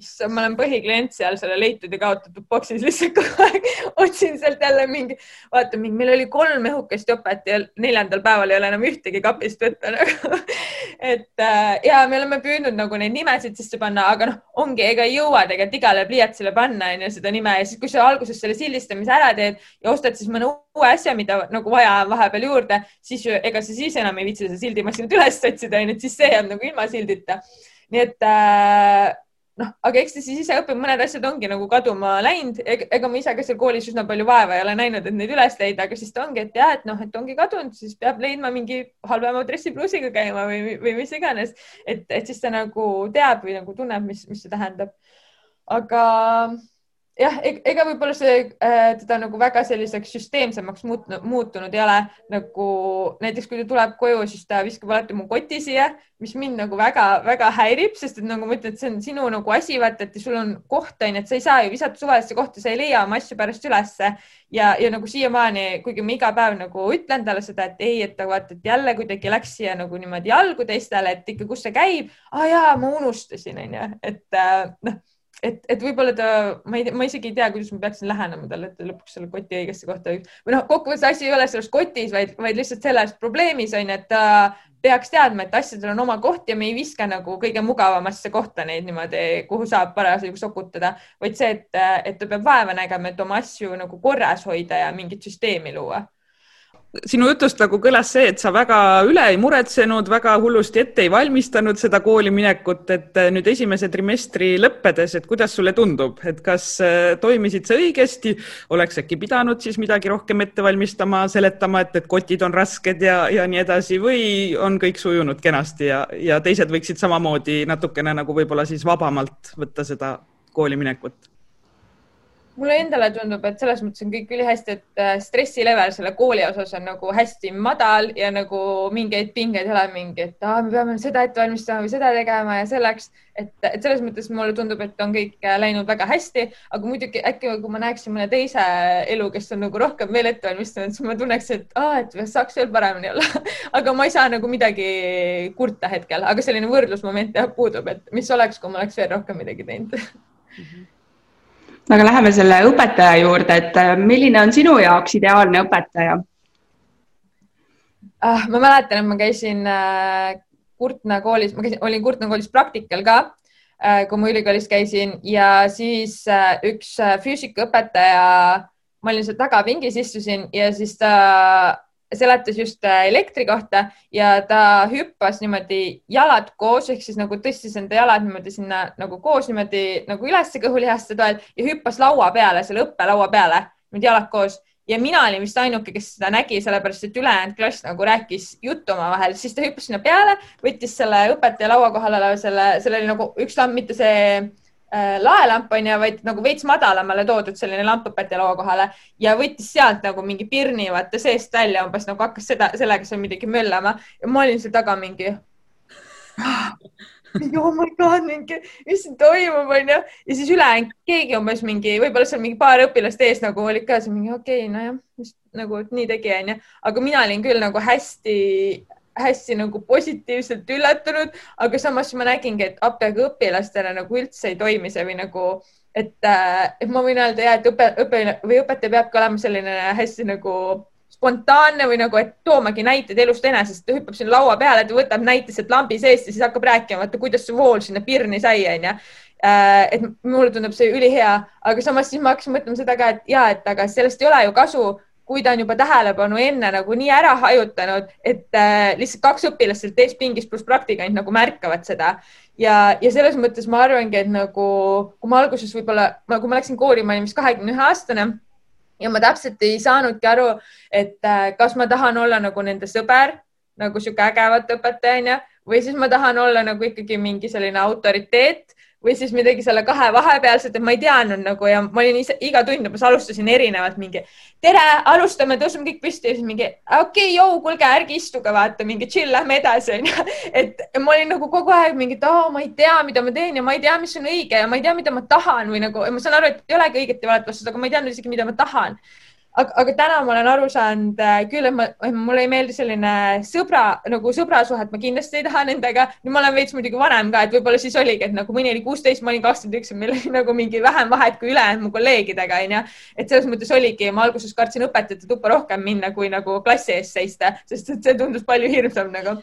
Issand, ma olen põhiklient seal selle leitud ja kaotatud boksis lihtsalt kogu aeg otsin sealt jälle mingi, vaata mingi, meil oli kolm õhukest jopet ja neljandal päeval ei ole enam ühtegi kapist võtta nagu. et äh, ja me oleme püüdnud nagu neid nimesid sisse panna, aga noh, ongi, ega ei jõua tegelikult igale pliiatsile panna onju seda nime ja siis, kui sa alguses selle sildistamise ära teed ja ostad siis mõne uue asja, mida nagu vaja on vahepeal juurde, siis ju ega sa siis enam ei viitsi seda sildimasinat üles otsida onju, et siis see jääb nagu ilma sildita. nii et äh, noh, aga eks ta siis ise õpib, mõned asjad ongi nagu kaduma läinud, ega ma ise ka seal koolis üsna palju vaeva ei ole näinud, et neid üles leida, aga siis ta ongi, et jah, et noh, et ongi kadunud, siis peab leidma mingi halvema dressipluusiga käima või, või mis iganes, et, et siis ta nagu teab või nagu tunneb, mis, mis see tähendab. aga jah, ega võib-olla see äh, teda nagu väga selliseks süsteemsemaks muutunud, muutunud ei ole. Nagu näiteks kui ta tuleb koju, siis ta viskab alati mu koti siia, mis mind nagu väga-väga häirib, sest et nagu ma ütlen, et see on sinu nagu asi, vaata, et sul on koht on ju, et sa ei saa ju visata suvalisse kohta, sa ei leia oma asju pärast ülesse. Ja, ja nagu siiamaani, kuigi ma iga päev nagu ütlen talle seda, et ei, et vaata, et jälle kuidagi läks siia nagu niimoodi jalgu teistele, et ikka, kus see käib? Ah,, jaa, ma unustasin, onju, et äh, noh et, et võib-olla ta, ma ei ma isegi ei tea, kuidas ma peaksin lähenema talle, et ta lõpuks selle koti õigesse kohta või noh, kokkuvõttes asi ei ole selles kotis, vaid, vaid lihtsalt selles probleemis on ju, et ta peaks teadma, et asjadel on oma koht ja me ei viska nagu kõige mugavamasse kohta neid niimoodi, kuhu saab parasjagu sokutada, vaid see, et, et ta peab vaeva nägema, et oma asju nagu korras hoida ja mingit süsteemi luua sinu jutust nagu kõlas see, et sa väga üle ei muretsenud, väga hullusti ette ei valmistanud seda kooli minekut, et äh, nüüd esimese trimestri lõppedes, et kuidas sulle tundub, et kas äh, toimisid sa õigesti, oleks äkki pidanud siis midagi rohkem ette valmistama, seletama, et, et kotid on rasked ja, ja nii edasi või on kõik sujunud kenasti ja, ja teised võiksid samamoodi natukene nagu võib-olla siis vabamalt võtta seda kooli minekut mulle endale tundub, et selles mõttes on kõik ülihästi, et äh, stressi level selle kooli osas on nagu hästi madal ja nagu mingeid pingeid ei ole mingi, et ah, me peame seda ette valmistama või seda tegema ja selleks, et, et selles mõttes mulle tundub, et on kõik äh, läinud väga hästi, aga muidugi äkki kui ma näeksin mõne teise elu, kes on nagu rohkem veel ette valmistanud, siis ma tunneks, et ah, et saaks veel paremini olla. Aga ma ei saa nagu midagi kurta hetkel, aga selline võrdlusmoment jah puudub, et mis oleks, kui ma oleks veel rohkem midagi teinud. -hmm aga läheme selle õpetaja juurde, et äh, milline on sinu jaoks ideaalne õpetaja ah,? ma mäletan, et ma käisin äh, Kurtna koolis, ma käisin, olin Kurtna koolis praktikal ka, äh, kui ma ülikoolis käisin ja siis üks füüsikaõpetaja, ma olin seal tagapingis, istusin ja siis ta seletas just äh, elektri kohta ja ta hüppas niimoodi jalad koos ehk siis nagu tõstis enda jalad niimoodi sinna nagu koos niimoodi nagu ülesse kõhulihaste toel ja hüppas laua peale, selle õppelaua peale, niimoodi jalad koos. Ja mina olin vist ainuke, kes seda nägi, sellepärast et ülejäänud klass nagu rääkis juttu omavahel, siis ta hüppas sinna peale, võttis selle õpetaja laua kohal oleva selle, seal oli nagu üks lamp, mitte see laelamp on ju, vaid nagu veits madalamale toodud selline lamp õpetaja laua kohale ja võttis sealt nagu mingi pirni vaata seest välja, umbes nagu hakkas seda, sellega seal midagi möllama ja ma olin seal taga mingi oh my god, mingi, mis siin toimub, onju. ja siis ülejäänud keegi umbes mingi, võib-olla seal mingi paar õpilast ees nagu olid ka seal mingi okei okay,, nojah, nagu nii tegi, onju. aga mina olin küll nagu hästi hästi nagu positiivselt üllatunud, aga samas ma nägingi, et apteegi õpilastele nagu üldse ei toimi see või nagu, et, et ma võin öelda ja et õpe, õpe või õpetaja peabki olema selline hästi nagu spontaanne või nagu, et toomagi näiteid elust enesest, ta hüppab sinna laua peale, ta võtab näite sealt lambi seest ja siis hakkab rääkima, vaata, kuidas see vool sinna pirni sai, onju. Äh, et mulle tundub see ülihea, aga samas siis ma hakkasin mõtlema seda ka, et ja, et aga sellest ei ole ju kasu kui ta on juba tähelepanu enne nagu nii ära hajutanud, et äh, lihtsalt kaks õpilast sealt teist pingist pluss praktikant nagu märkavad seda. Ja, ja selles mõttes ma arvangi, et nagu kui ma alguses võib-olla, kui ma läksin kooli, ma olin vist kahekümne ühe aastane ja ma täpselt ei saanudki aru, et äh, kas ma tahan olla nagu nende sõber, nagu sihuke äge vaata õpetaja onju, või siis ma tahan olla nagu ikkagi mingi selline autoriteet või siis midagi selle kahe vahepealset, et ma ei teadnud nagu ja ma olin ise iga tund umbes alustasin erinevalt mingi tere, alustame, tõuseme kõik püsti ja siis mingi okei okay,, jõu, kuulge, ärge istuge, vaata mingi chill, lähme edasi onju. et ma olin nagu kogu aeg mingi, et aa, ma ei tea, mida ma teen ja ma ei tea, mis on õige ja ma ei tea, mida ma tahan või nagu ma saan aru, et ei olegi õiget ja valet vastust, aga ma ei teadnud isegi, mida ma tahan aga, aga täna ma olen aru saanud äh, küll, et ma, mulle ei meeldi selline sõbra nagu sõbrasuhet, ma kindlasti ei taha nendega. ma olen veits muidugi vanem ka, et võib-olla siis oligi, et nagu mõni oli kuusteist, ma olin kakskümmend üks ja meil oli nagu mingi vähem vahet kui ülejäänud mu kolleegidega onju. et selles mõttes oligi, ma alguses kartsin õpetajate tuppa rohkem minna, kui nagu klassi ees seista, sest et see tundus palju hirmsam nagu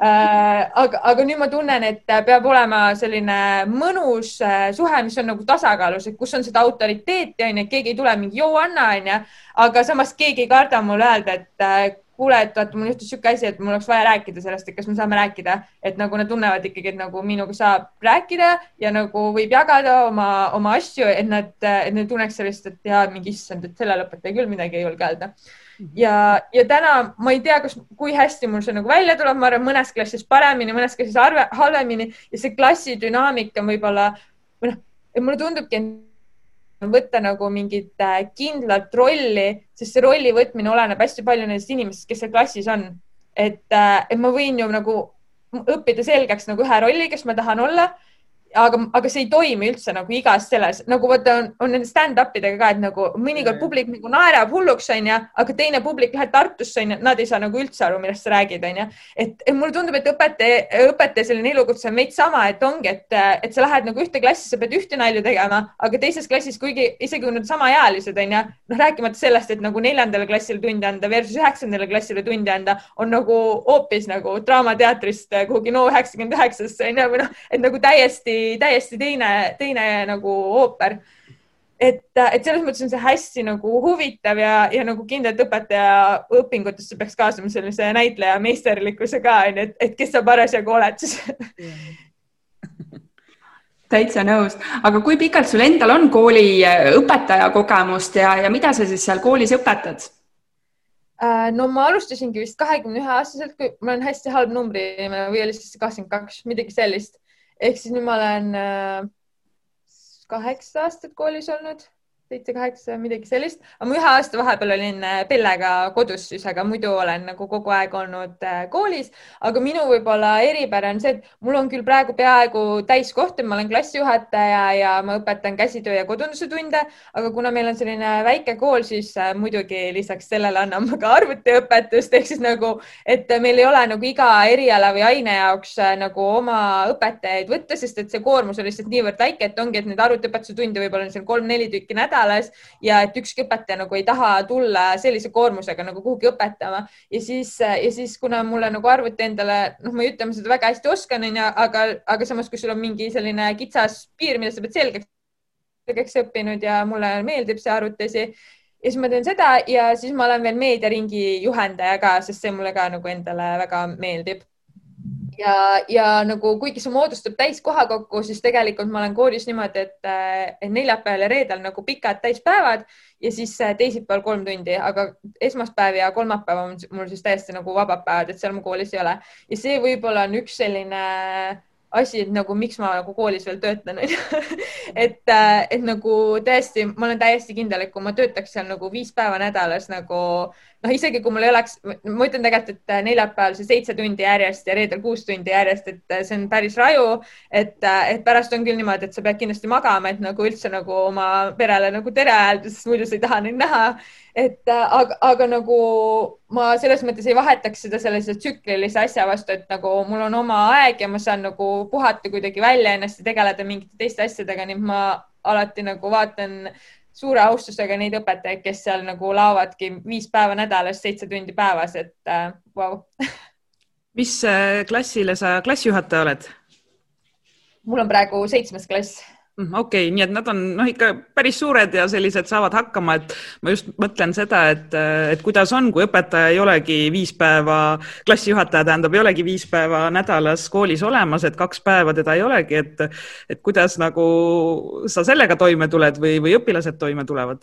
aga, aga nüüd ma tunnen, et peab olema selline mõnus äh, suhe, mis on nagu tasakaalus, et kus on seda autoriteeti onju, et keegi ei tule mingi joo anna onju, aga samas keegi ei karda mulle öelda, et äh, kuule, et vaata, mul juhtus niisugune asi, et mul oleks vaja rääkida sellest, et kas me saame rääkida, et nagu nad tunnevad ikkagi, et nagu minuga saab rääkida ja nagu võib jagada oma, oma asju, et nad, et nad tunneks sellist, et ja mingi issand, et selle lõpetaja küll midagi ei julge öelda. Ja, ja täna ma ei tea, kas, kui hästi mul see nagu välja tuleb, ma arvan, mõnes klassis paremini, mõnes klassis arve, halvemini ja see klassi dünaamika võib-olla või noh, mulle tundubki, et võtta nagu mingit äh, kindlat rolli, sest see rolli võtmine oleneb hästi palju nendest inimestest, kes seal klassis on. et, äh, et ma võin ju nagu õppida selgeks nagu ühe rolli, kes ma tahan olla aga, aga see ei toimi üldse nagu igas selles, nagu vaata on, on nende stand-up idega ka, et nagu mõnikord publik nagu naerab hulluks, onju, aga teine publik läheb Tartusse, onju, nad ei saa nagu üldse aru, millest sa räägid, onju. et, mulle tundub, et õpetaja, õpetaja selline elukutse on veits sama, et ongi, et, et sa lähed nagu ühte klassi, sa pead ühte nalja tegema, aga teises klassis, kuigi isegi kui nad samaealised onju, noh, rääkimata sellest, et nagu neljandale klassile tundi anda versus üheksandale klassile tundi anda on nagu hoopis nagu Draamateatrist kuhugi no üheksakümmend üheksasse onju või noh, et nagu täiesti täiesti teine, teine nagu ooper. et, et selles mõttes on see hästi nagu huvitav ja, ja nagu kindlalt õpetaja õpingutesse peaks kaasama sellise näitleja meisterlikkuse ka onju, et, et kes sa parasjagu oled siis täitsa nõus, aga kui pikalt sul endal on kooli õpetaja kogemust ja, ja mida sa siis seal koolis õpetad? Äh, no ma alustasingi vist kahekümne ühe aastaselt, kui mul on hästi halb numbri või oli siis kakskümmend kaks, midagi sellist ehk siis nüüd ma olen äh, kaheksa aastat koolis olnud seitse-kaheksa, midagi sellist, aga ma ühe aasta vahepeal olin äh, Pellega kodus siis, aga muidu olen nagu kogu aeg olnud äh, koolis. aga minu võib-olla eripära on see, et mul on küll praegu peaaegu täiskoht, et ma olen klassijuhataja ja ma õpetan käsitöö ja kodunduse tunde, aga kuna meil on selline väike kool, siis äh, muidugi lisaks sellele annan ma ka arvutiõpetust. Ehk siis nagu, et meil ei ole nagu iga eriala või aine jaoks nagu oma õpetajaid võtta, sest et see koormus on lihtsalt niivõrd väike, et ongi, et neid arvutiõpetuse tunde võib-olla on seal kolm-neli tükki nädalas nädalas ja et ükski õpetaja nagu ei taha tulla sellise koormusega nagu kuhugi õpetama. Ja siis, ja siis kuna mulle nagu arvuti endale, noh, ma ei ütle, ma seda väga hästi oskan, onju, aga, aga samas, kui sul on mingi selline kitsas piir, mida sa pead selgeks, selgeks õppinud ja mulle meeldib see arvutisi ja siis ma teen seda ja siis ma olen veel meediaringi juhendaja ka, sest see mulle ka nagu endale väga meeldib ja, ja nagu kuigi see moodustab täiskoha kokku, siis tegelikult ma olen koolis niimoodi, et, et neljapäeval ja reedel nagu pikad täispäevad ja siis äh, teisipäeval kolm tundi, aga esmaspäev ja kolmapäev on mul siis täiesti nagu vabad päevad, et seal ma koolis ei ole ja see võib-olla on üks selline asi, et nagu miks ma nagu koolis veel töötan, onju. et, äh, et nagu tõesti, ma olen täiesti kindel, et kui ma töötaks seal nagu viis päeva nädalas nagu noh, isegi kui mul ei oleks, ma ütlen tegelikult, et äh, neljapäeval see seitse tundi järjest ja reedel kuus tundi järjest, et äh, see on päris raju. et, et pärast on küll niimoodi, et sa pead kindlasti magama, et nagu üldse nagu oma perele nagu tere öelda, sest muidu sa ei taha neid näha et äh, aga, aga nagu ma selles mõttes ei vahetaks seda sellise tsüklilise asja vastu, et nagu mul on oma aeg ja ma saan nagu puhata kuidagi välja ennast ja tegeleda mingite teiste asjadega, nii et ma alati nagu vaatan suure austusega neid õpetajaid, kes seal nagu laovadki viis päeva nädalas, seitse tundi päevas, et äh, vau wow. mis äh, klassile sa klassijuhataja oled? mul on praegu seitsmes klass okei okay,, nii et nad on noh, ikka päris suured ja sellised saavad hakkama, et ma just mõtlen seda, et, et kuidas on, kui õpetaja ei olegi viis päeva, klassijuhataja tähendab, ei olegi viis päeva nädalas koolis olemas, et kaks päeva teda ei olegi, et, et kuidas nagu sa sellega toime tuled või, või õpilased toime tulevad?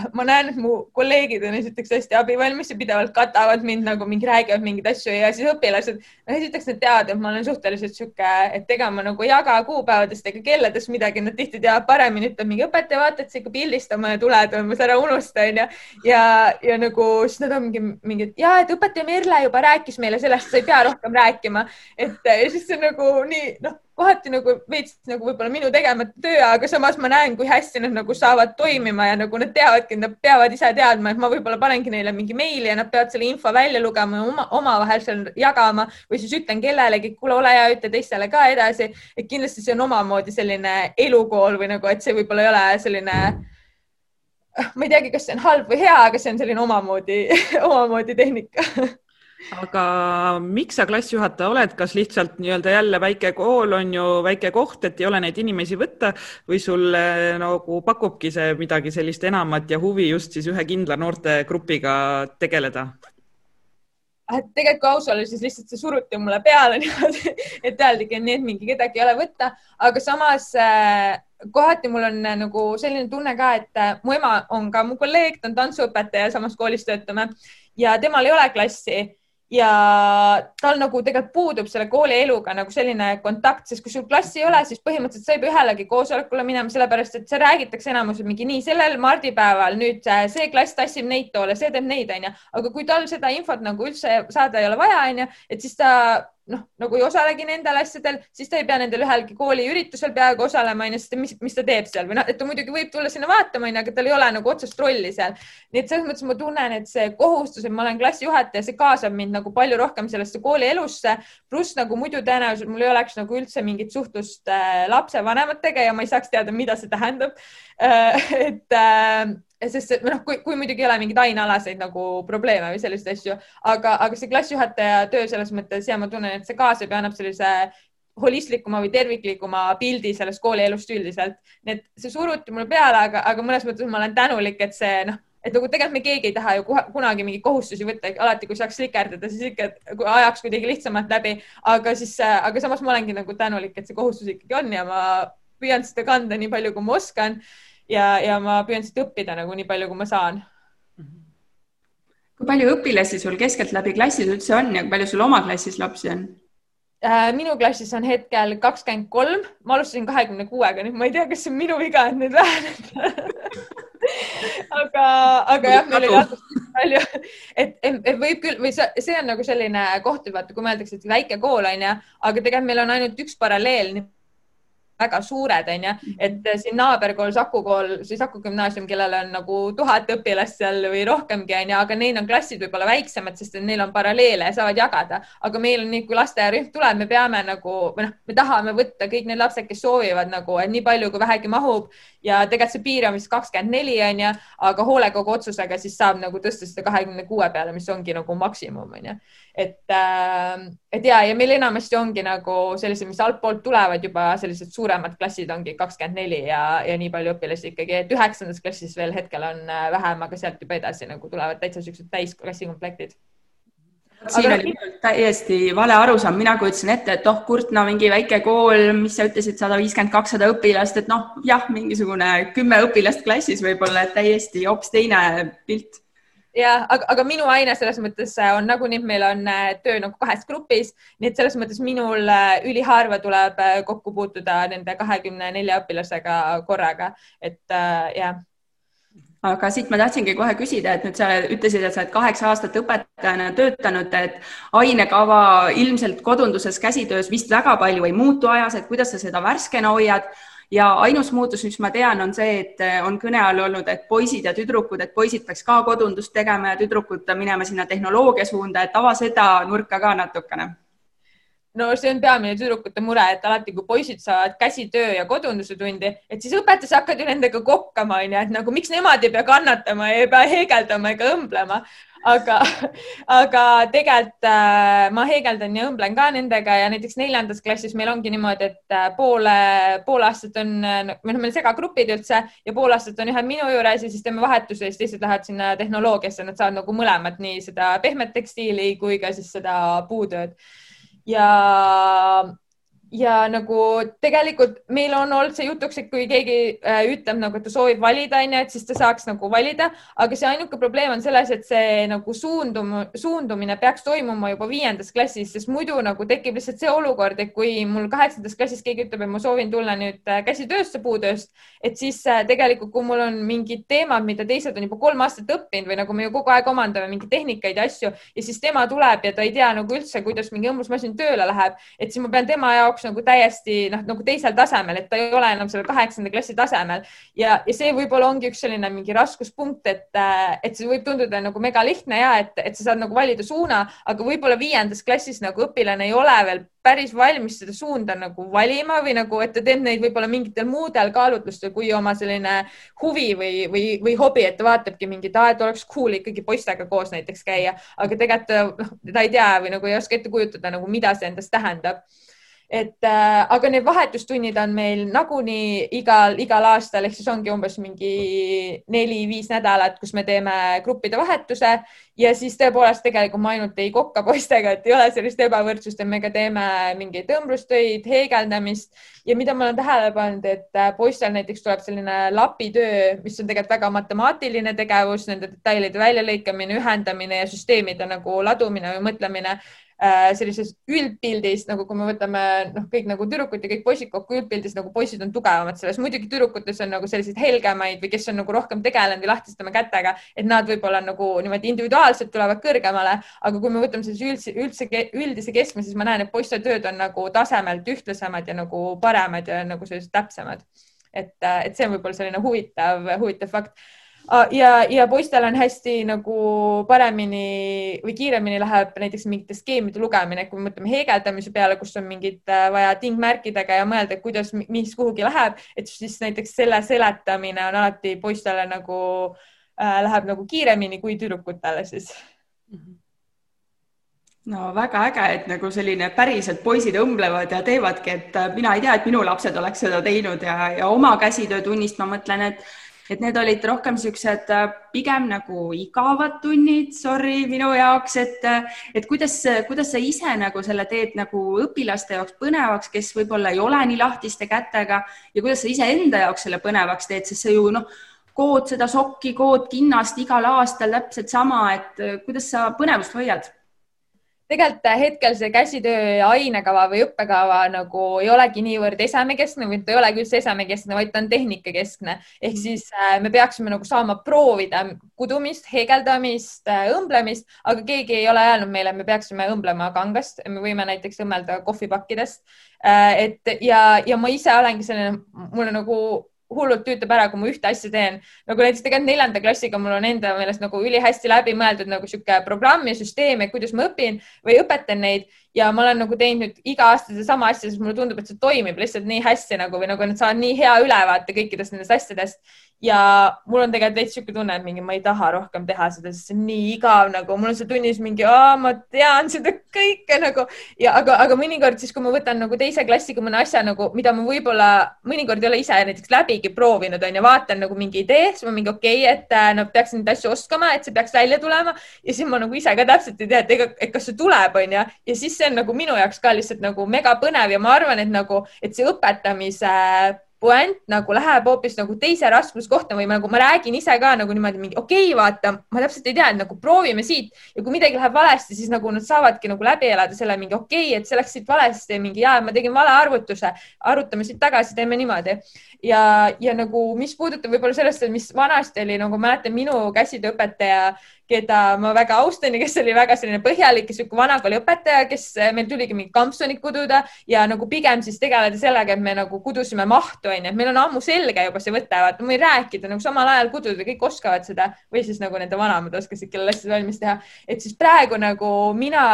ma näen, et mu kolleegid on esiteks hästi abivalmis ja pidevalt katavad mind nagu mingi räägivad mingeid asju ja siis õpilased, no esiteks nad teavad, et ma olen suhteliselt sihuke, et ega ma nagu ei jaga kuupäevadest ega kelladest midagi, nad tihti teavad paremini, ütleb mingi õpetaja, vaata, et sa ikka pildistama ja tuled, umbes ära unusta, onju. ja, ja nagu siis nad on mingi, mingi, et ja, et õpetaja Merle juba rääkis meile sellest, sa ei pea rohkem rääkima. et ja siis see nagu nii, noh kohati nagu veits nagu võib-olla minu tegemata töö, aga samas ma näen, kui hästi nad nagu saavad toimima ja nagu nad teavadki, nad peavad ise teadma, et ma võib-olla panengi neile mingi meili ja nad peavad selle info välja lugema ja oma, omavahel seal jagama või siis ütlen kellelegi, kuule, ole hea, ütle teistele ka edasi. et kindlasti see on omamoodi selline elukool või nagu, et see võib-olla ei ole selline ma ei teagi, kas see on halb või hea, aga see on selline omamoodi omamoodi tehnika aga miks sa klassijuhataja oled, kas lihtsalt nii-öelda jälle väike kool on ju väike koht, et ei ole neid inimesi võtta? Või sulle nagu pakubki see midagi sellist enamat ja huvi just siis ühe kindla noortegrupiga tegeleda? Ah, tegelikult kui aus olla, siis lihtsalt see suruti mulle peale niimoodi, et öeldigi, et nii, et mingi kedagi ei ole võtta, aga samas äh, kohati mul on äh, nagu selline tunne ka, et äh, mu ema on ka mu kolleeg, ta on tantsuõpetaja, samas koolis töötame. Ja temal ei ole klassi ja tal nagu tegelikult puudub selle kooli eluga nagu selline kontakt, sest kui sul klassi ei ole, siis põhimõtteliselt sa ei pea ühelegi koosolekule minema, sellepärast et see räägitakse enamus mingi nii sellel mardipäeval nüüd see klass tassib neid toole, see teeb neid, onju, aga kui tal seda infot nagu üldse saada ei ole vaja, onju, et siis ta noh, nagu ei osalegi nendel asjadel, siis ta ei pea nendel ühelgi kooliüritusel peaaegu osalema, onju, sest mis, mis ta teeb seal või noh, et ta muidugi võib tulla sinna vaatama, onju, aga tal ei ole nagu otsest rolli seal. nii et selles mõttes ma tunnen, et see kohustus, et ma olen klassijuhataja, see kaasab mind nagu palju rohkem sellesse koolielusse, pluss nagu muidu tõenäoliselt mul ei oleks nagu üldse mingit suhtlust äh, lapsevanematega ja ma ei saaks teada, mida see tähendab äh,. et äh, sest et noh, kui, kui muidugi ei ole mingeid ainealaseid nagu probleeme või selliseid asju, aga, aga see klassijuhataja töö selles mõttes ja ma tunnen, et see kaasab ja annab sellise holistlikuma või terviklikuma pildi sellest koolielust üldiselt. nii et see suruti mulle peale, aga, aga mõnes mõttes ma olen tänulik, et see noh, et nagu tegelikult me keegi ei taha ju kunagi mingeid kohustusi võtta, alati kui saaks slikerdada, siis ikka ajaks kuidagi lihtsamalt läbi, aga siis, aga samas ma olengi nagu tänulik, et see kohustus ikkagi on ja ma püüan seda kanda nii palju, kui ma oskan ja, ja ma püüan siit õppida nagu nii palju, kui ma saan. kui palju õpilasi sul keskeltläbi klassis üldse on ja kui palju sul oma klassis lapsi on? Äh, minu klassis on hetkel kakskümmend kolm, ma alustasin kahekümne kuuega, nüüd ma ei tea, kas see on minu viga, et nüüd väheneb. Aga, aga jah, meil oli alguses palju, et, et võib küll või see, see on nagu selline koht, et vaata, kui mõeldakse, et väike kool on ju, aga tegelikult meil on ainult üks paralleel väga suured, onju, et siin naaberkool, Saku kool, siis Saku gümnaasium, kellel on nagu tuhat õpilast seal või rohkemgi, onju, aga neil on klassid võib-olla väiksemad, sest neil on paralleele ja saavad jagada, aga meil on nii, kui lasteaiarühm tuleb, me peame nagu või noh, me tahame võtta kõik need lapsed, kes soovivad nagu, et nii palju kui vähegi mahub. Ja tegelikult see piir on vist kakskümmend neli onju, aga hoolekogu otsusega siis saab nagu tõsta seda kahekümne kuue peale, mis ongi nagu maksimum onju. Et, ähm, et ja, ja meil enamasti ongi nagu sellised, mis altpoolt tulevad juba sellised suuremad klassid ongi kakskümmend neli ja, ja nii palju õpilasi ikkagi, et üheksandas klassis veel hetkel on äh, vähem, aga sealt juba edasi nagu tulevad täitsa siuksed täisklassikomplektid siin oli täiesti vale arusaam, mina kujutasin ette, et oh, Kurtna mingi väike kool, mis sa ütlesid, sada viiskümmend, kakssada õpilast, et noh, jah, mingisugune kümme õpilast klassis võib-olla, et täiesti hoopis teine pilt ja aga, aga minu aine selles mõttes äh, on nagunii, meil on äh, töö nagu kahes grupis, nii et selles mõttes minul äh, üliharva tuleb kokku puutuda nende kahekümne nelja õpilasega korraga, et äh, jah. Aga siit ma tahtsingi kohe küsida, et nüüd sa ütlesid, et sa oled kaheksa aastat õpetajana töötanud, et ainekava ilmselt kodunduses käsitöös vist väga palju ei muutu ajas, et kuidas sa seda värskena hoiad ja ainus muutus, mis ma tean, on see, et on kõne all olnud, et poisid ja tüdrukud, et poisid peaks ka kodundust tegema ja tüdrukud minema sinna tehnoloogia suunda, et ava seda nurka ka natukene no see on peamine tüdrukute mure, et alati, kui poisid saavad käsitöö ja kodunduse tundi, et siis õpetajad hakkavad ju nendega kokkama, onju, et nagu miks nemad ei pea kannatama ei pea heegeldama ega õmblema. Aga, aga tegelikult äh, ma heegeldan ja õmblen ka nendega ja näiteks neljandas klassis meil ongi niimoodi, et äh, poole, pool aastat on, või noh, meil segagrupid üldse ja pool aastat on ühed minu juures ja siis teeme vahetuse ja siis teised lähevad sinna tehnoloogiasse, nad saavad nagu mõlemad nii seda pehmet tekstiili kui ka siis seda puutööd. Ja, ja nagu tegelikult meil on olnud see jutuks, et kui keegi äh, ütleb nagu, et ta soovib valida, onju, et siis ta saaks nagu valida, aga see ainuke probleem on selles, et see nagu suundum, suundumine peaks toimuma juba viiendas klassis, sest muidu nagu tekib lihtsalt see olukord, et kui mul kaheksandas klassis keegi ütleb, et ma soovin tulla nüüd äh, käsitöösse puutööst, et siis äh, tegelikult, kui mul on mingid teemad, mida teised on juba kolm aastat õppinud või nagu me ju kogu aeg omandame mingeid tehnikaid ja asju ja siis tema tuleb ja ta ei tea nagu üldse, kuidas mingi õmblusmasin tööle läheb, et siis ma pean tema jaoks nagu täiesti noh, nagu teisel tasemel, et ta ei ole enam selle kaheksanda klassi tasemel. Ja, ja see võib-olla ongi üks selline mingi raskuspunkt, et, et see võib tunduda nagu mega lihtne ja et, et sa saad nagu valida suuna, aga võib-olla viiendas klassis nagu õpilane ei ole veel päris valmis seda suunda nagu valima või nagu, et ta teeb neid võib-olla mingitel muudel kaalutlustel kui oma selline huvi või, või, või hobi, et ta vaatabki mingit, et oleks cool ikkagi poistega koos näiteks käia, aga tegelikult noh, ta ei tea või nagu ei oska ette kujutada nagu, mida see endast tähendab et äh, aga need vahetustunnid on meil nagunii igal, igal aastal ehk siis ongi umbes mingi neli-viis nädalat, kus me teeme gruppide vahetuse. Ja siis tõepoolest tegelikult ma ainult ei kokka poistega, et ei ole sellist ebavõrdsust, et me ka teeme mingeid õmblustöid, heegeldamist. Ja mida ma olen tähele pannud, et äh, poistel näiteks tuleb selline lapitöö, mis on tegelikult väga matemaatiline tegevus, nende detailide väljalõikamine, ühendamine ja süsteemide nagu ladumine või mõtlemine äh, sellises üldpildis nagu, kui me võtame noh, kõik nagu tüdrukud ja kõik poisid kokku üldpildis nagu poisid on tugevamad selles, muidugi tüdrukutes on nagu selliseid helgemaid või kes on nagu rohkem tegelenud ja lahtistama kätega, et nad võib-olla nagu niimoodi individuaalselt tulevad kõrgemale, aga kui me võtame sellise üldse, üldse, üldise keskme, siis ma näen, et poiste tööd on nagu tasemelt ühtlasemad ja nagu paremad ja nagu sellised täpsemad. et, et see on võib-olla selline huvitav, huvitav fakt ja, ja poistel on hästi nagu paremini või kiiremini läheb näiteks mingite skeemide lugemine, kui me mõtleme heegeldamise peale, kus on mingid äh, vaja tingmärkidega ja mõelda, kuidas, mis kuhugi läheb, et siis näiteks selle seletamine on alati poistele nagu äh, läheb nagu kiiremini kui tüdrukutele siis. No väga äge, et nagu selline päriselt poisid õmblevad ja teevadki, et äh, mina ei tea, et minu lapsed oleks seda teinud ja, ja oma käsitöötunnist ma mõtlen, et et need olid rohkem niisugused äh, pigem nagu igavad tunnid, sorry minu jaoks, et, äh, et kuidas, kuidas sa ise nagu selle teed nagu õpilaste jaoks põnevaks, kes võib-olla ei ole nii lahtiste kätega ja kuidas sa iseenda jaoks selle põnevaks teed, sest see ju noh, kood seda sokki, kood kinnast igal aastal täpselt sama, et äh, kuidas sa põnevust hoiad tegelikult äh, hetkel see käsitöö ainekava või õppekava nagu ei olegi niivõrd esemekeskne või ta ei olegi üldse esemekeskne, vaid ta on tehnikakeskne. ehk mhm. siis äh, me peaksime nagu saama proovida kudumist, heegeldamist, äh, õmblemist, aga keegi ei ole öelnud meile, me peaksime õmblema kangast, me võime näiteks õmmelda kohvipakkidest. et ja, ja ma ise olengi selline, mulle nagu hullult tüütab ära, kui ma ühte asja teen. nagu näiteks tegelikult neljanda klassiga mul on enda meelest nagu ülihästi läbi mõeldud nagu sihuke programm ja süsteem, et kuidas ma õpin või õpetan neid ja ma olen nagu teinud nüüd iga aasta sedasama asja, sest mulle tundub, et see toimib lihtsalt nii hästi nagu või nagu nad saavad nii hea ülevaate kõikidest nendest asjadest ja mul on tegelikult veits niisugune tunne, et mingi ma ei taha rohkem teha seda, sest see on nii igav nagu, mul on seal tunnis mingi, ma tean seda kõike nagu. Ja aga, aga mõnikord siis, kui ma võtan nagu teise klassiga mõne asja nagu, mida ma võib-olla mõnikord ei ole ise näiteks läbigi proovinud, on ju, vaatan nagu mingi idee, siis ma mingi okei okay,, et äh, no peaks neid asju oskama, et see peaks välja tulema. Ja siis ma nagu ise ka täpselt ei tea, et ega, et kas see tuleb, on ju, ja siis see on nagu minu jaoks ka lihtsalt nagu mega põnev ja ma arvan, et nagu, et see õpetamise puänt nagu läheb hoopis nagu teise raskuskohta või nagu ma räägin ise ka nagu niimoodi mingi okei okay,, vaata, ma täpselt ei tea, et nagu proovime siit ja kui midagi läheb valesti, siis nagu nad saavadki nagu läbi elada selle mingi okei okay,, et see läks siit valesti, mingi ja ma tegin vale arvutuse, arvutame siit tagasi, teeme niimoodi. ja, ja nagu, mis puudutab võib-olla sellest, mis vanasti oli nagu mäletan minu käsitööõpetaja keda ma väga austan ja kes oli väga selline põhjalik ja sihuke vanakooli õpetaja, kes eh, meil tuligi mingid kampsunid kududa ja nagu pigem siis tegeleda sellega, et me nagu kudusime mahtu, onju, et meil on ammu selge juba see võte, vaata, ma võin rääkida nagu samal ajal kududa, kõik oskavad seda või siis nagu nende vanemad oskasid, kellel asjad valmis teha. et siis praegu nagu mina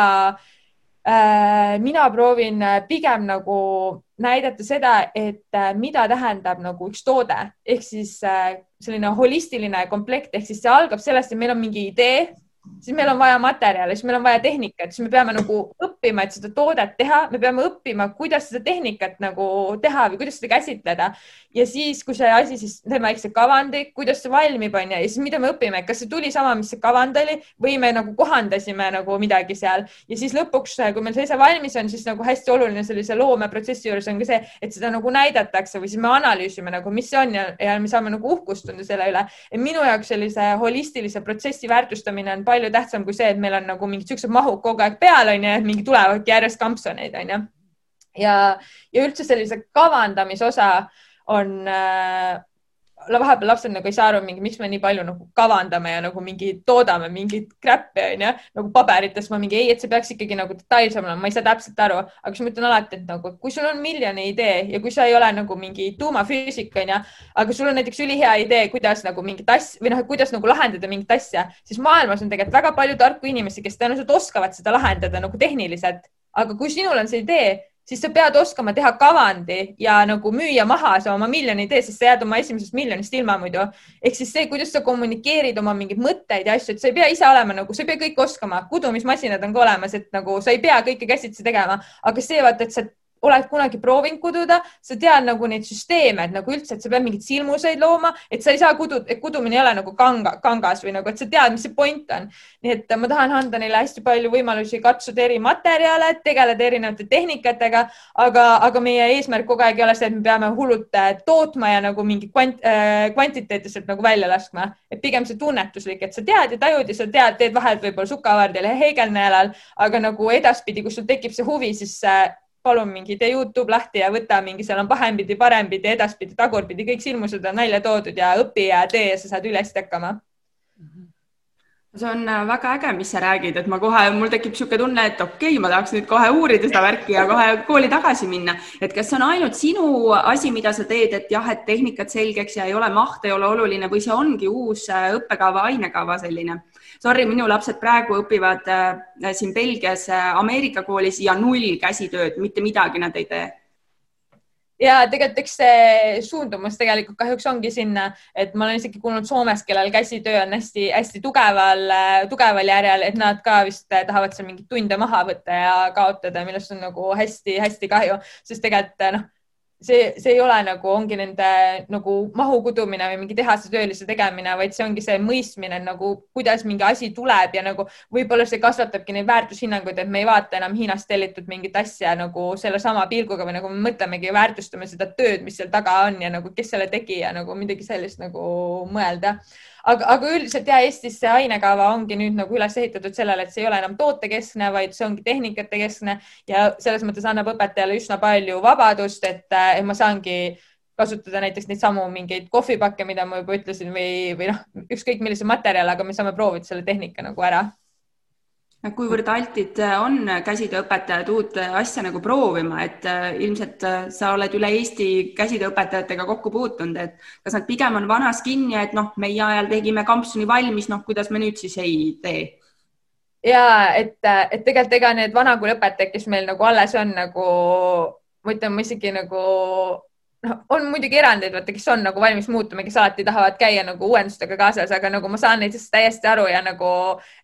äh,, mina proovin pigem nagu näidata seda, et äh, mida tähendab nagu üks toode. Ehk siis äh, selline holistiline komplekt ehk siis see algab sellest, et meil on mingi idee siis meil on vaja materjali, siis meil on vaja tehnikat, siis me peame nagu õppima, et seda toodet teha, me peame õppima, kuidas seda tehnikat nagu teha või kuidas seda käsitleda. ja siis, kui see asi siis teeme väikse kavandi, kuidas see valmib, on ju, ja siis mida me õpime, kas see tuli sama, mis see kavand oli? Või me nagu kohandasime nagu midagi seal. Ja siis lõpuks, kui meil see ise valmis on, siis nagu hästi oluline sellise loomeprotsessi juures on ka see, et seda nagu näidatakse või siis me analüüsime nagu, mis see on ja, ja me saame nagu uhkust tunda selle üle. minu jaoks sellise holistilise protsessi väärtustamine on palju tähtsam kui see, et meil on nagu mingid siuksed mahud kogu aeg peal, onju, et mingi tulevadki järjest kampsoneid, onju. ja, ja üldse sellise kavandamise osa on äh, vahepeal lapsed nagu ei saa aru, mingi, miks me nii palju nagu kavandame ja nagu mingi toodame mingit crap'i onju, nagu paberites ma mingi ei, et see peaks ikkagi nagu detailsem olema, ma ei saa täpselt aru, aga siis ma ütlen alati, et nagu kui sul on miljoni idee ja kui sa ei ole nagu mingi tuumafüüsik onju, aga sul on näiteks ülihea idee, kuidas nagu mingit asja või noh, kuidas nagu lahendada mingit asja, siis maailmas on tegelikult väga palju tarku inimesi, kes tõenäoliselt oskavad seda lahendada nagu tehniliselt, aga kui sinul on see idee siis sa pead oskama teha kavandi ja nagu müüa maha see oma miljoni idee, sest sa jääd oma esimesest miljonist ilma muidu. ehk siis see, kuidas sa kommunikeerid oma mingeid mõtteid ja asju, et sa ei pea ise olema nagu, sa ei pea kõike oskama, kudumismasinad on ka olemas, et nagu sa ei pea kõike käsitsi tegema, aga see vaata, et sa oled kunagi proovinud kududa, sa tead nagu neid süsteeme, et nagu üldse, et sa pead mingeid silmuseid looma, et sa ei saa kudu, kudumine ei ole nagu kanga, kangas või nagu, et sa tead, mis see point on. nii et ma tahan anda neile hästi palju võimalusi katsuda eri materjale, tegeleda erinevate tehnikatega, aga, aga meie eesmärk kogu aeg ei ole see, et me peame hullult äh, tootma ja nagu mingi kvant, äh, kvantiteetiliselt nagu välja laskma, et pigem see tunnetuslik, et sa tead ja tajud ja sa tead, teed vahet võib-olla sukavardil ja heegelneelal, aga nagu edaspidi, kui sul tekib see huvi, siis äh, palun mingi tee Youtube lahti ja võta mingi, seal on pahempidi, parempidi, edaspidi, tagurpidi, kõik silmused on välja toodud ja õpi ja tee ja sa saad üle hästi hakkama see on äh, väga äge, mis sa räägid, et ma kohe, mul tekib niisugune tunne, et okei okay,, ma tahaks nüüd kohe uurida seda värki ja kohe kooli tagasi minna. et kas see on ainult sinu asi, mida sa teed, et jah, et tehnikat selgeks ja ei ole maht, ei ole oluline või see ongi uus äh, õppekava, ainekava selline? Sorry, minu lapsed praegu õpivad äh, siin Belgias Ameerika koolis ja null käsitööd, mitte midagi nad ei tee ja tegelikult eks see suundumus tegelikult kahjuks ongi sinna, et ma olen isegi kuulnud Soomes, kellel käsitöö on hästi-hästi tugeval, tugeval järjel, et nad ka vist tahavad seal mingeid tunde maha võtta ja kaotada, millest on nagu hästi-hästi kahju, sest tegelikult noh see, see ei ole nagu, ongi nende nagu mahu kudumine või mingi tehase töölise tegemine, vaid see ongi see mõistmine nagu, kuidas mingi asi tuleb ja nagu võib-olla see kasvatabki neid väärtushinnanguid, et me ei vaata enam Hiinast tellitud mingit asja nagu sellesama pilguga või nagu me mõtlemegi väärtustame seda tööd, mis seal taga on ja nagu, kes selle tegi ja nagu midagi sellist nagu mõelda aga, aga üldiselt ja Eestis see ainekava ongi nüüd nagu üles ehitatud sellele, et see ei ole enam tootekeskne, vaid see ongi tehnikate keskne ja selles mõttes annab õpetajale üsna palju vabadust, et ma saangi kasutada näiteks neid samu mingeid kohvipakke, mida ma juba ütlesin või, või noh, ükskõik millise materjali, aga me saame proovida selle tehnika nagu ära kuivõrd altid äh, on käsitööõpetajad uut äh, asja nagu proovima, et äh, ilmselt sa oled üle Eesti käsitööõpetajatega kokku puutunud, et kas nad pigem on vanas kinni, et noh, meie ajal tegime kampsuni valmis, noh, kuidas me nüüd siis ei tee? ja et, et tegelikult ega need vanakooli õpetajad, kes meil nagu alles on nagu, ma ütlen, ma isegi nagu noh, on muidugi erandeid, vaata, kes on nagu valmis muutuma, kes alati tahavad käia nagu uuendustega kaasas, aga nagu ma saan neist täiesti aru ja nagu,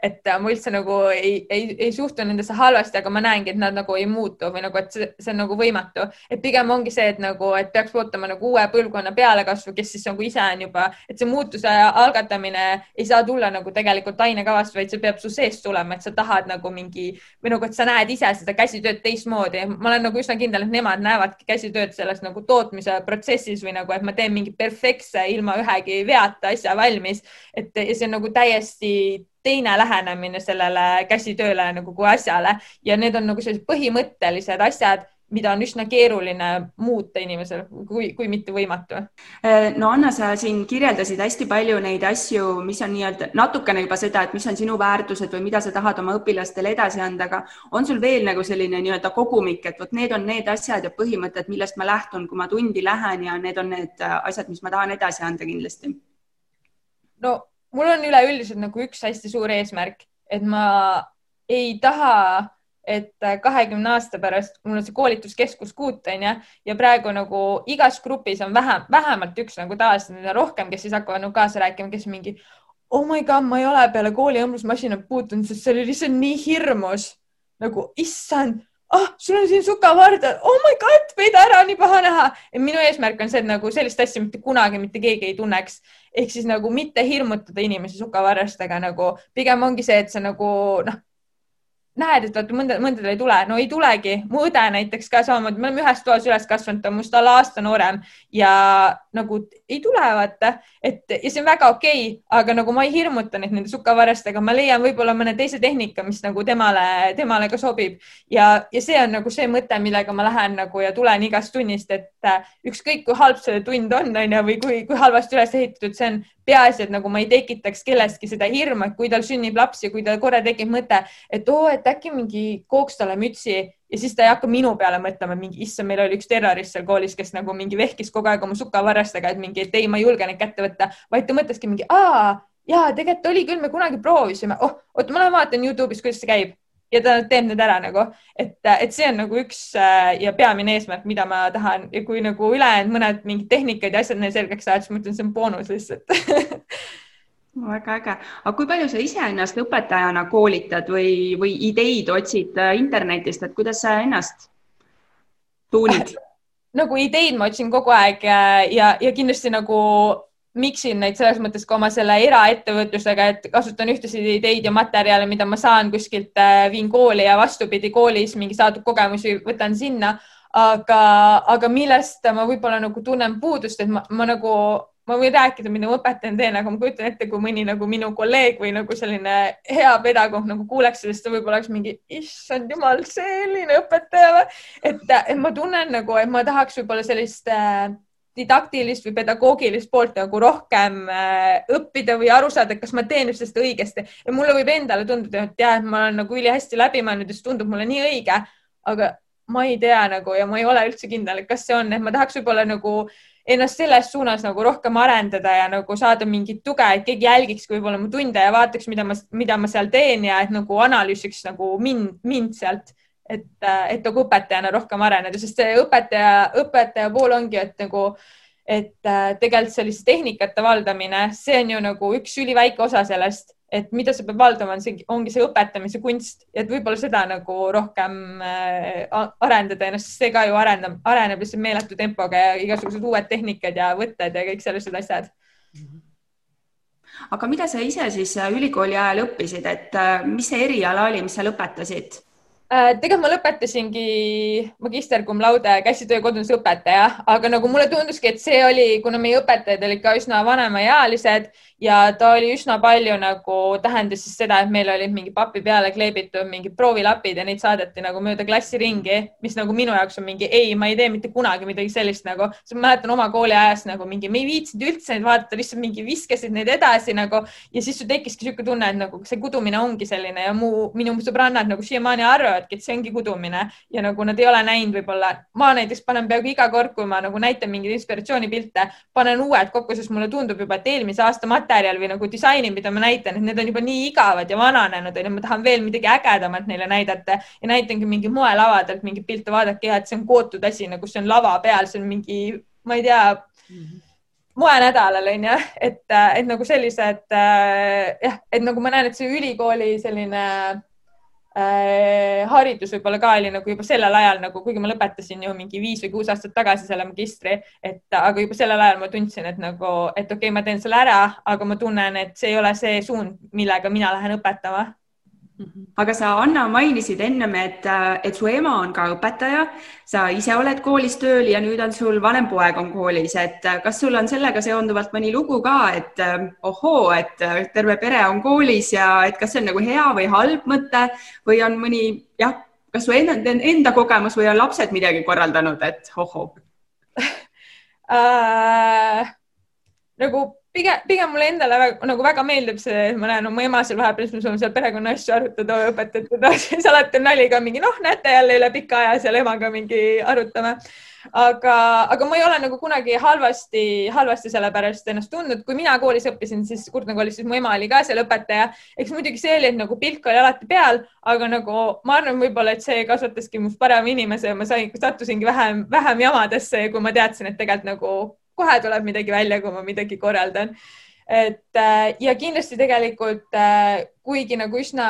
et ma üldse nagu ei, ei, ei suhtu nendesse halvasti, aga ma näengi, et nad nagu ei muutu või nagu, et see, see on nagu võimatu, et pigem ongi see, et nagu, et peaks ootama nagu uue põlvkonna pealekasvu, kes siis nagu ise on juba, et see muutuse algatamine ei saa tulla nagu tegelikult ainekavast, vaid see peab su seest tulema, et sa tahad nagu mingi või nagu, et sa näed ise seda käsitööd teistmoodi. ma olen nagu üsna kindel, et nemad näevadki käsitööd selles nagu tootmise protsessis või nagu, et ma teen mingi perfektse ilma ühegi veata asja valmis. et ja see on nagu täiesti teine lähenemine sellele käsitööle nagu kui asjale ja need on nagu sellised põhimõttelised asjad mida on üsna keeruline muuta inimesel, kui, kui mitte võimatu. Äh, no Anna, sa siin kirjeldasid hästi palju neid asju, mis on nii-öelda natukene juba seda, et mis on sinu väärtused või mida sa tahad oma õpilastele edasi anda, aga on sul veel nagu selline nii-öelda kogumik, et vot need on need asjad ja põhimõtted, millest ma lähtun, kui ma tundi lähen ja need on need äh, asjad, mis ma tahan edasi anda kindlasti? no mul on üleüldiselt nagu üks hästi suur eesmärk, et ma ei taha et äh, kahekümne aasta pärast, mul on see koolituskeskus kuut on ju, ja praegu nagu igas grupis on vähem, vähemalt üks nagu tavaliselt, rohkem, kes siis hakkavad nagu kaasa rääkima, kes mingi oh my god, ma ei ole peale kooli õmblusmasinat puutunud, sest see oli lihtsalt nii hirmus. nagu issand, ah, sul on siin sukavard, oh my god, veida ära, nii paha näha. minu eesmärk on see, et nagu sellist asja mitte kunagi mitte keegi ei tunneks. ehk siis nagu mitte hirmutada inimesi sukavarrastega nagu, pigem ongi see, et sa nagu noh näed, et vaata mõnda, mõndadel ei tule, no ei tulegi. mu õde näiteks ka samamoodi, me oleme ühes toas üles kasvanud, ta on minust alla aasta noorem. Ja nagu ei tule, vaata, et ja see on väga okei okay,, aga nagu ma ei hirmuta neid nende sukavarjastega, ma leian võib-olla mõne teise tehnika, mis nagu temale, temale ka sobib. Ja, ja see on nagu see mõte, millega ma lähen nagu ja tulen igast tunnist, et ükskõik kui halb see tund on, on ju, või kui, kui halvasti üles ehitatud see on, peaasi, et nagu ma ei tekitaks kellestki seda hirmu, et kui tal sünnib laps ja kui tal korra tekib mõte, et oo, et äkki mingi kooks talle mütsi ja siis ta ei hakka minu peale mõtlema, mingi issand, meil oli üks terrorist seal koolis, kes nagu mingi vehkis kogu aeg oma sukavarrastega, et mingi, et ei, ma ei julge neid kätte võtta, vaid ta mõtleski mingi, aa, ja tegelikult oli küll, me kunagi proovisime, oh, oota, ma lähen vaatan Youtube'is, kuidas see käib. Ja ta teeb need ära nagu, et, et see on nagu üks äh, ja peamine eesmärk, mida ma tahan. Ja kui nagu ülejäänud mõned mingid tehnikad ja asjad neile selgeks saad, siis ma ütlen, see on boonus lihtsalt väga äge, aga kui palju sa ise ennast õpetajana koolitad või, või ideid otsid äh, internetist, et kuidas sa ennast tuunid nagu ideid ma otsin kogu aeg ja, ja, ja kindlasti nagu miksin neid selles mõttes ka oma selle eraettevõtlusega, et kasutan ühtesid ideid ja materjale, mida ma saan kuskilt, äh, viin kooli ja vastupidi, koolis mingi saadud kogemusi võtan sinna. aga, aga millest ma võib-olla nagu tunnen puudust, et ma, ma nagu ma võin rääkida, mida ma õpetajana teen, aga ma kujutan ette, kui mõni nagu minu kolleeg või nagu selline hea pedagoog nagu kuuleks sellest, võib-olla oleks mingi, issand jumal, selline õpetaja või. et, et ma tunnen nagu, et ma tahaks võib-olla sellist äh, didaktilist või pedagoogilist poolt nagu rohkem äh, õppida või aru saada, kas ma teen just seda õigesti ja mulle võib endale tunduda, et jah, et ma olen nagu ülihästi läbi mõelnud ja see tundub mulle nii õige, aga ma ei tea nagu ja ma ei ole üldse kindel, et kas see on, et ma tahaks võib-olla nagu äh, ennast selles suunas nagu rohkem arendada ja nagu saada mingit tuge, et keegi jälgiks võib-olla mu tunde ja vaataks, mida ma, mida ma seal teen ja et nagu analüüsiks nagu mind, mind sealt, et, et nagu õpetajana rohkem areneda, sest see õpetaja, õpetaja pool ongi, et nagu, et tegelikult selliste tehnikate valdamine, see on ju nagu üks üliväike osa sellest et mida sa pead valdama, on see, ongi see õpetamise kunst, et võib-olla seda nagu rohkem äh, arendada ennast, see ka ju arendab, areneb lihtsalt meeletu tempoga ja igasugused uued tehnikad ja võtted ja kõik sellised asjad. aga mida sa ise siis äh, ülikooli ajal õppisid, et äh, mis see eriala oli, mis sa lõpetasid? tegelikult ma lõpetasingi magister cum laude käsitöö kodunduse õpetaja, aga nagu mulle tunduski, et see oli, kuna meie õpetajad olid ka üsna vanemaealised ja ta oli üsna palju nagu tähendas siis seda, et meil olid mingi papi peale kleebitud mingid proovilapid ja neid saadeti nagu mööda klassi ringi, mis nagu minu jaoks on mingi ei, ma ei tee mitte kunagi midagi sellist nagu, ma mäletan oma kooliajast nagu mingi, me ei viitsinud üldse neid vaadata, lihtsalt mingi viskasid neid edasi nagu. Ja siis sul tekkiski niisugune tunne, et nagu see kudumine ongi selline ja mu, minu sõbrannad nagu siiamaani arvavadki, et see ongi kudumine. Ja nagu nad ei ole näinud võib-olla, ma näiteks panen peaaegu iga kord, kui ma nagu näitan mingeid inspiratsioonipilte, panen uued kokku, sest mulle tundub juba, et eelmise aasta materjal või nagu disainid, mida ma näitan, et need on juba nii igavad ja vananenud, onju, ma tahan veel midagi ägedamat neile näidata ja näitangi mingi moelavadelt mingeid pilte, vaadake et see on kootud asi, nagu see on lava peal, see on mingi, ma ei tea mm. -hmm moenädalal onju, et, et nagu sellised jah, et nagu ma näen, et see ülikooli selline äh, haridus võib-olla ka oli nagu juba sellel ajal nagu, kuigi ma lõpetasin ju mingi viis või kuus aastat tagasi selle magistri, et aga juba sellel ajal ma tundsin, et nagu, et okei okay,, ma teen selle ära, aga ma tunnen, et see ei ole see suund, millega mina lähen õpetama aga sa, Anna, mainisid ennem, et, et su ema on ka õpetaja, sa ise oled koolis tööl ja nüüd on sul vanem poeg on koolis, et kas sul on sellega seonduvalt mõni lugu ka, et ohoo, et terve pere on koolis ja et kas see on nagu hea või halb mõte või on mõni jah, kas su enda, enda kogemus või on lapsed midagi korraldanud, et ohoo? Uh,? nagu pigem, pigem mulle endale väga, nagu väga meeldib see, ma näen oma ema seal vahepeal, siis me saame seal perekonna asju arutada, õpetajate siis alati on nali ka mingi, noh, näete jälle üle pika aja seal emaga mingi arutame. aga, aga ma ei ole nagu kunagi halvasti, halvasti selle pärast ennast tundnud, kui mina koolis õppisin, siis Kurtna koolis, siis mu ema oli ka seal õpetaja. eks muidugi see oli, et nagu pilk oli alati peal, aga nagu ma arvan, võib-olla, et see kasvataski must parema inimese ja ma sain, sattusingi vähem, vähem jamadesse, kui ma teadsin, et tegelikult nagu kohe tuleb midagi välja, kui ma midagi korraldan. et äh, ja kindlasti tegelikult äh, kuigi nagu üsna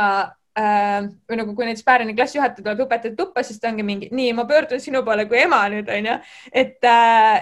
äh, või nagu, kui näiteks Päärani klassijuhataja tuleb õpetajate tuppa, siis ta ongi mingi, nii, ma pöördun sinu poole kui ema nüüd onju, et,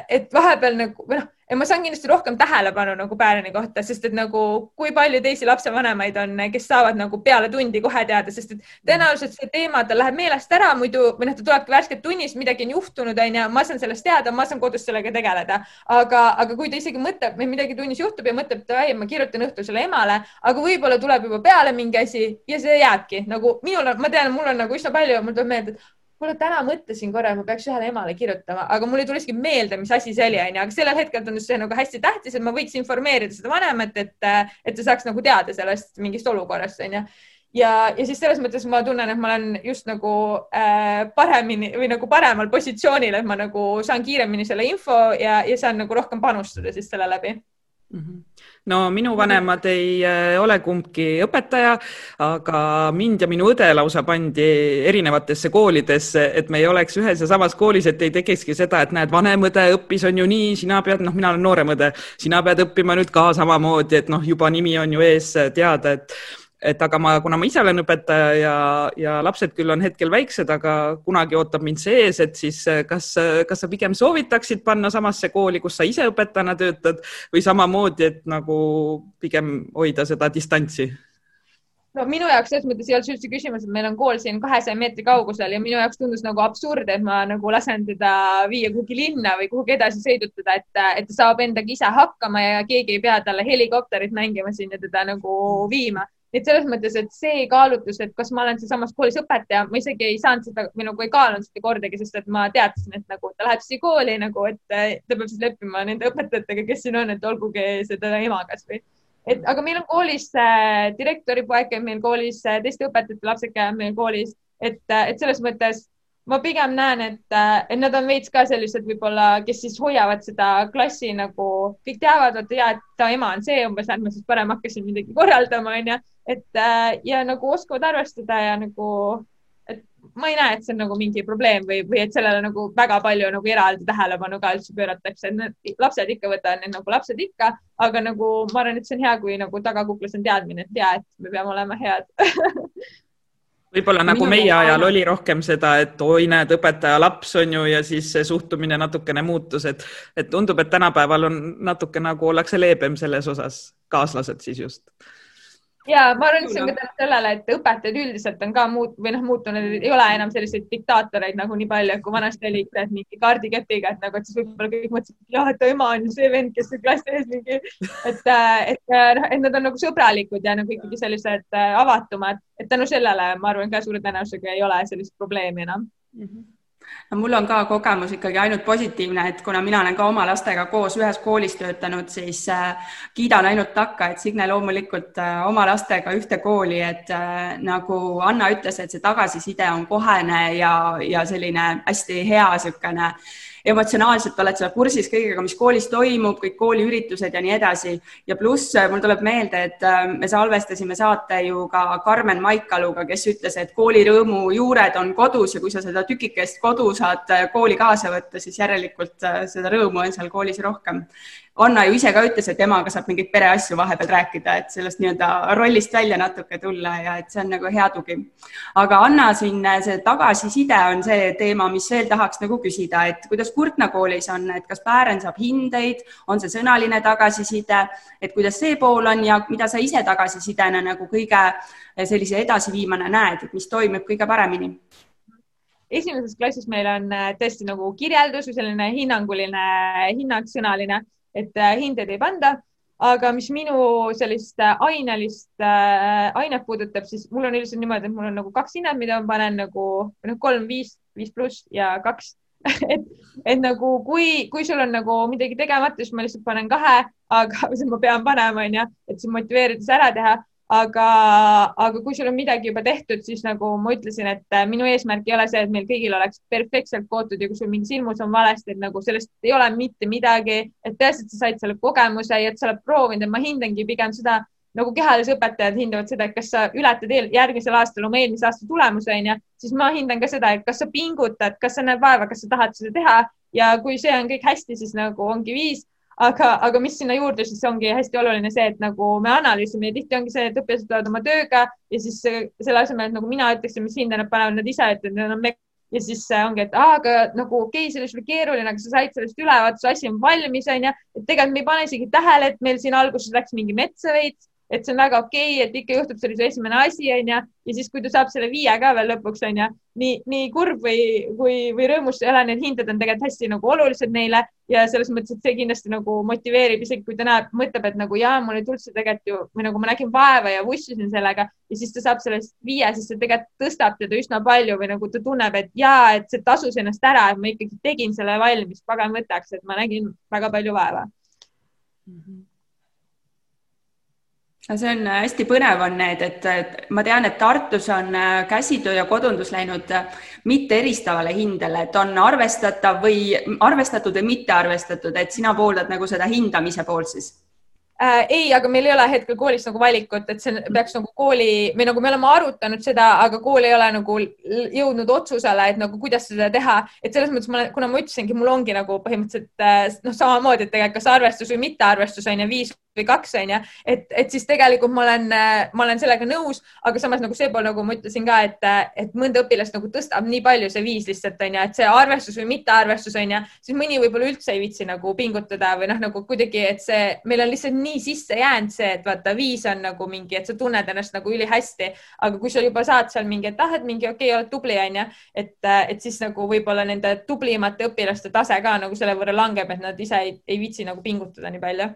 et vahepeal nagu või noh ma saan kindlasti rohkem tähelepanu nagu Päärani kohta, sest et nagu kui palju teisi lapsevanemaid on, kes saavad nagu peale tundi kohe teada, sest et tõenäoliselt see teema tal läheb meelest ära muidu või noh, ta tulebki värskelt tunnis, midagi on juhtunud, onju, ma saan sellest teada, ma saan kodus sellega tegeleda, aga, aga kui ta isegi mõtleb, et midagi tunnis juhtub ja mõtleb, et ma kirjutan õhtul selle emale, aga võib-olla tuleb juba peale mingi asi ja see jääbki. Nagu minul on, ma tean, mul on nagu üsna palju, mul tuleb meelde, et kuule, täna mõtlesin korra, ma peaks ühele emale kirjutama, aga mul ei tuleski meelde, mis asi see oli, onju, aga sellel hetkel tundus see nagu hästi tähtis, et ma võiks informeerida seda vanemat, et, et ta saaks nagu teada sellest mingist olukorrast, onju. ja, ja siis selles mõttes ma tunnen, et ma olen just nagu äh, paremini või nagu paremal positsioonil, et ma nagu saan kiiremini selle info ja, ja saan nagu rohkem panustada siis selle läbi mm. -hmm no minu vanemad ei äh, ole kumbki õpetaja, aga mind ja minu õde lausa pandi erinevatesse koolidesse, et me ei oleks ühes ja samas koolis, et ei tekikski seda, et näed, vanem õde õppis, on ju nii, sina pead, noh, mina olen noorem õde, sina pead õppima nüüd ka samamoodi, et noh, juba nimi on ju ees teada, et et aga ma, kuna ma ise olen õpetaja ja, ja lapsed küll on hetkel väiksed, aga kunagi ootab mind see ees, et siis kas, kas sa pigem soovitaksid panna samasse kooli, kus sa ise õpetajana töötad või samamoodi, et nagu pigem hoida seda distantsi? no minu jaoks selles mõttes ei olnud üldse küsimus, et meil on kool siin kahesaja meetri kaugusel ja minu jaoks tundus nagu absurd, et ma nagu lasen teda viia kuhugi linna või kuhugi edasi sõidutada, et, et ta saab endaga ise hakkama ja keegi ei pea talle helikopterit mängima siin ja teda nagu viima. Et selles mõttes, et see kaalutlus, et kas ma olen sealsamas koolis õpetaja, ma isegi ei saanud seda või nagu ei kaalunud seda kordagi, sest et ma teadsin, et nagu ta läheb siia kooli nagu, et ta peab siis leppima nende õpetajatega, kes siin on, et olgugi see teda ema kasvõi et aga meil on koolis äh, direktori poeg käib meil koolis äh,, teiste õpetajate lapsed käivad meil koolis, et äh,, et selles mõttes ma pigem näen, et, äh, et nad on veits ka sellised võib-olla, kes siis hoiavad seda klassi nagu, kõik teavad, et ja, et ta ema on see umbes, et ma siis parem hakkasin midagi korraldama, onju, et äh, ja nagu oskavad arvestada ja nagu ma ei näe, et see on nagu mingi probleem või, või et sellele nagu väga palju nagu eraldi tähelepanu ka üldse pööratakse, et lapsed ikka võtavad neid nagu lapsed ikka, aga nagu ma arvan, et see on hea, kui nagu tagakuklas on teadmine, et ja, et me peame olema head. Võib-olla nagu Minu meie ajal oli rohkem seda, et oi, näed, õpetaja laps on ju ja siis see suhtumine natukene muutus, et, et tundub, et tänapäeval on natuke nagu ollakse leebem selles osas, kaaslased siis just ja ma arvan, et see on ka tänu sellele, et õpetajad üldiselt on ka muut- või noh, muutunud, ei ole enam selliseid diktaatoreid nagu nii palju, kui vanasti oli et mingi kaardikepiga, et nagu, et siis võib-olla kõik mõtlesid, et jah, et ema on see vend, kes klassi ees mingi, et, äh, et, äh, noh, et nad on nagu sõbralikud ja nagu ikkagi sellised äh, avatumad, et tänu sellele ma arvan ka suure tõenäosusega ei ole sellist probleemi enam mm. -hmm no mul on ka kogemus ikkagi ainult positiivne, et kuna mina olen ka oma lastega koos ühes koolis töötanud, siis äh, kiidan ainult takka, et Signe loomulikult äh, oma lastega ühte kooli, et äh, nagu Anna ütles, et see tagasiside on kohene ja, ja selline hästi hea niisugune emotsionaalselt oled sa kursis kõigega, mis koolis toimub, kõik kooliüritused ja nii edasi. ja pluss mul tuleb meelde, et äh, me salvestasime saate ju ka Karmen Maikaluga, kes ütles, et koolirõõmu juured on kodus ja kui sa seda tükikest kodu saad äh, kooli kaasa võtta, siis järelikult äh, seda rõõmu on seal koolis rohkem. Anna ju ise ka ütles, et temaga saab mingeid pereasju vahepeal rääkida, et sellest nii-öelda rollist välja natuke tulla ja et see on nagu hea tugi. aga Anna, siin see tagasiside on see teema, mis veel tahaks nagu küsida, et kuidas Kurtna koolis on, et kas Päären saab hindeid, on see sõnaline tagasiside, et kuidas see pool on ja mida sa ise tagasisidena nagu kõige sellise edasiviimane näed, et mis toimib kõige paremini? esimeses klassis meil on tõesti nagu kirjeldus või selline hinnanguline hinnang, sõnaline et äh, hindeid ei panda. aga mis minu sellist äh, ainelist äh, ainet puudutab, siis mul on üldiselt niimoodi, et mul on nagu kaks hinnet, mida ma panen nagu noh, kolm, viis, viis pluss ja kaks. Et, et nagu kui, kui sul on nagu midagi tegemata, siis ma lihtsalt panen kahe, aga ma pean panema, onju, et siis motiveerida see ära teha aga, aga kui sul on midagi juba tehtud, siis nagu ma ütlesin, et äh, minu eesmärk ei ole see, et meil kõigil oleks perfektselt kootud ja kui sul mingis ilmus on valesti, et nagu sellest ei ole mitte midagi, et tõesti, et sa said selle kogemuse ja et sa oled proovinud, et ma hindangi pigem seda nagu kehalised õpetajad hindavad seda, et kas sa ületad eel, järgmisel aastal oma eelmise aasta tulemuse, onju, siis ma hindan ka seda, et kas sa pingutad, kas sa näed vaeva, kas sa tahad seda teha ja kui see on kõik hästi, siis nagu ongi viis aga, aga mis sinna juurde, siis ongi hästi oluline see, et nagu me analüüsime ja tihti ongi see, et õpilased tulevad oma tööga ja siis selle asemel, et nagu mina ütleksin, mis hinda nad panevad, nad ise ütlevad, nad on ja siis ongi, et aa, aga nagu okei okay,, see oli keeruline, aga sa said sellest üle, vaata, see asi on valmis, onju. et tegelikult me ei pane isegi tähele, et meil siin alguses läks mingi metsa veits et see on väga okei okay,, et ikka juhtub, see oli su esimene asi, onju, ja siis, kui ta saab selle viie ka veel lõpuks, onju, nii, nii kurb või, või, või rõõmus ei ole, need hinded on tegelikult hästi nagu olulised neile ja selles mõttes, et see kindlasti nagu motiveerib, isegi kui ta näeb, mõtleb, et nagu jaa, mul tulnud see tegelikult ju või nagu ma nägin vaeva ja vussisin sellega ja siis ta saab sellest viie, siis see tegelikult tõstab teda üsna palju või nagu ta tunneb, et jaa, et see tasus ennast ära, et ma ikkagi tegin selle valmis, pagan võtaks, et ma nägin väga palju vaeva mm. -hmm see on äh, hästi põnev on need, et ma tean, et Tartus on äh, käsitöö ja kodundus läinud äh, mitte eristavale hindele, et on arvestatav või arvestatud või mitte arvestatud, et sina pooldad nagu seda hindamise poolt siis? Äh,. ei, aga meil ei ole hetkel koolis nagu valikut, et see peaks nagu kooli või nagu me oleme arutanud seda, aga kool ei ole nagu jõudnud otsusele, et nagu kuidas seda teha, et selles mõttes ma kuna ma ütlesingi, mul ongi nagu põhimõtteliselt äh, noh, samamoodi, et tegelikult kas arvestus või mittearvestus on ju viis või kaks on ju, et, et siis tegelikult ma olen, ma olen sellega nõus, aga samas nagu seepool, nagu ma ütlesin ka, et, et mõnda õpilast nagu tõstab nii palju see viis lihtsalt on ju, et see arvestus või mittearvestus on ju, siis mõni võib-olla üldse ei viitsi nagu pingutada või noh, nagu kuidagi, et see, meil on lihtsalt nii sisse jäänud see, et vaata, viis on nagu mingi, et sa tunned ennast nagu ülihästi, aga kui sa juba saad seal mingi, et ah, et mingi okei okay,, oled tubli on ju, et, et siis nagu võib-olla nende tublimate õpilaste tase ka nagu selle võrra langeb, et nad ise ei, ei viitsi nagu pingutada nii palju.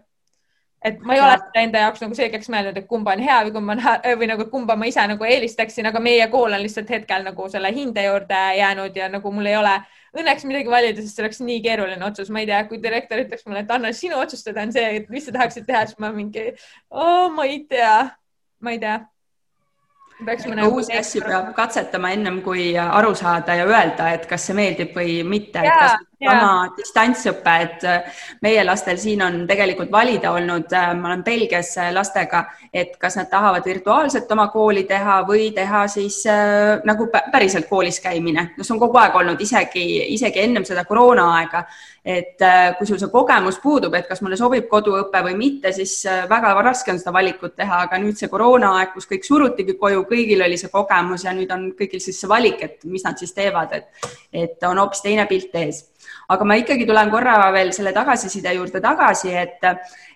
Et ma ei ole seda enda jaoks nagu selgeks mõelnud, et kumba on hea või kumba on hea või nagu kumba ma ise nagu eelistaksin, aga meie kool on lihtsalt hetkel nagu selle hinde juurde jäänud ja nagu mul ei ole õnneks midagi valida, sest see oleks nii keeruline otsus, ma ei tea, kui direktor ütleks mulle, et Anna, sinu otsustada on see, et mis sa tahaksid teha, siis ma mingi oh,, ma ei tea, ma ei tea. Uusi asju peab katsetama ennem kui aru saada ja öelda, et kas see meeldib või mitte, et kas sama distantsõpe, et äh, meie lastel siin on tegelikult valida olnud, äh, ma olen Belgias äh, lastega, et kas nad tahavad virtuaalselt oma kooli teha või teha siis nagu päriselt koolis käimine. no see on kogu aeg olnud isegi, isegi ennem seda koroonaaega et kui sul see kogemus puudub, et kas mulle sobib koduõpe või mitte, siis väga raske on seda valikut teha, aga nüüd see koroonaaeg, kus kõik surutigi koju, kõigil oli see kogemus ja nüüd on kõigil siis see valik, et mis nad siis teevad, et, et on hoopis teine pilt ees. Aga ma ikkagi tulen korra veel selle tagasiside juurde tagasi, et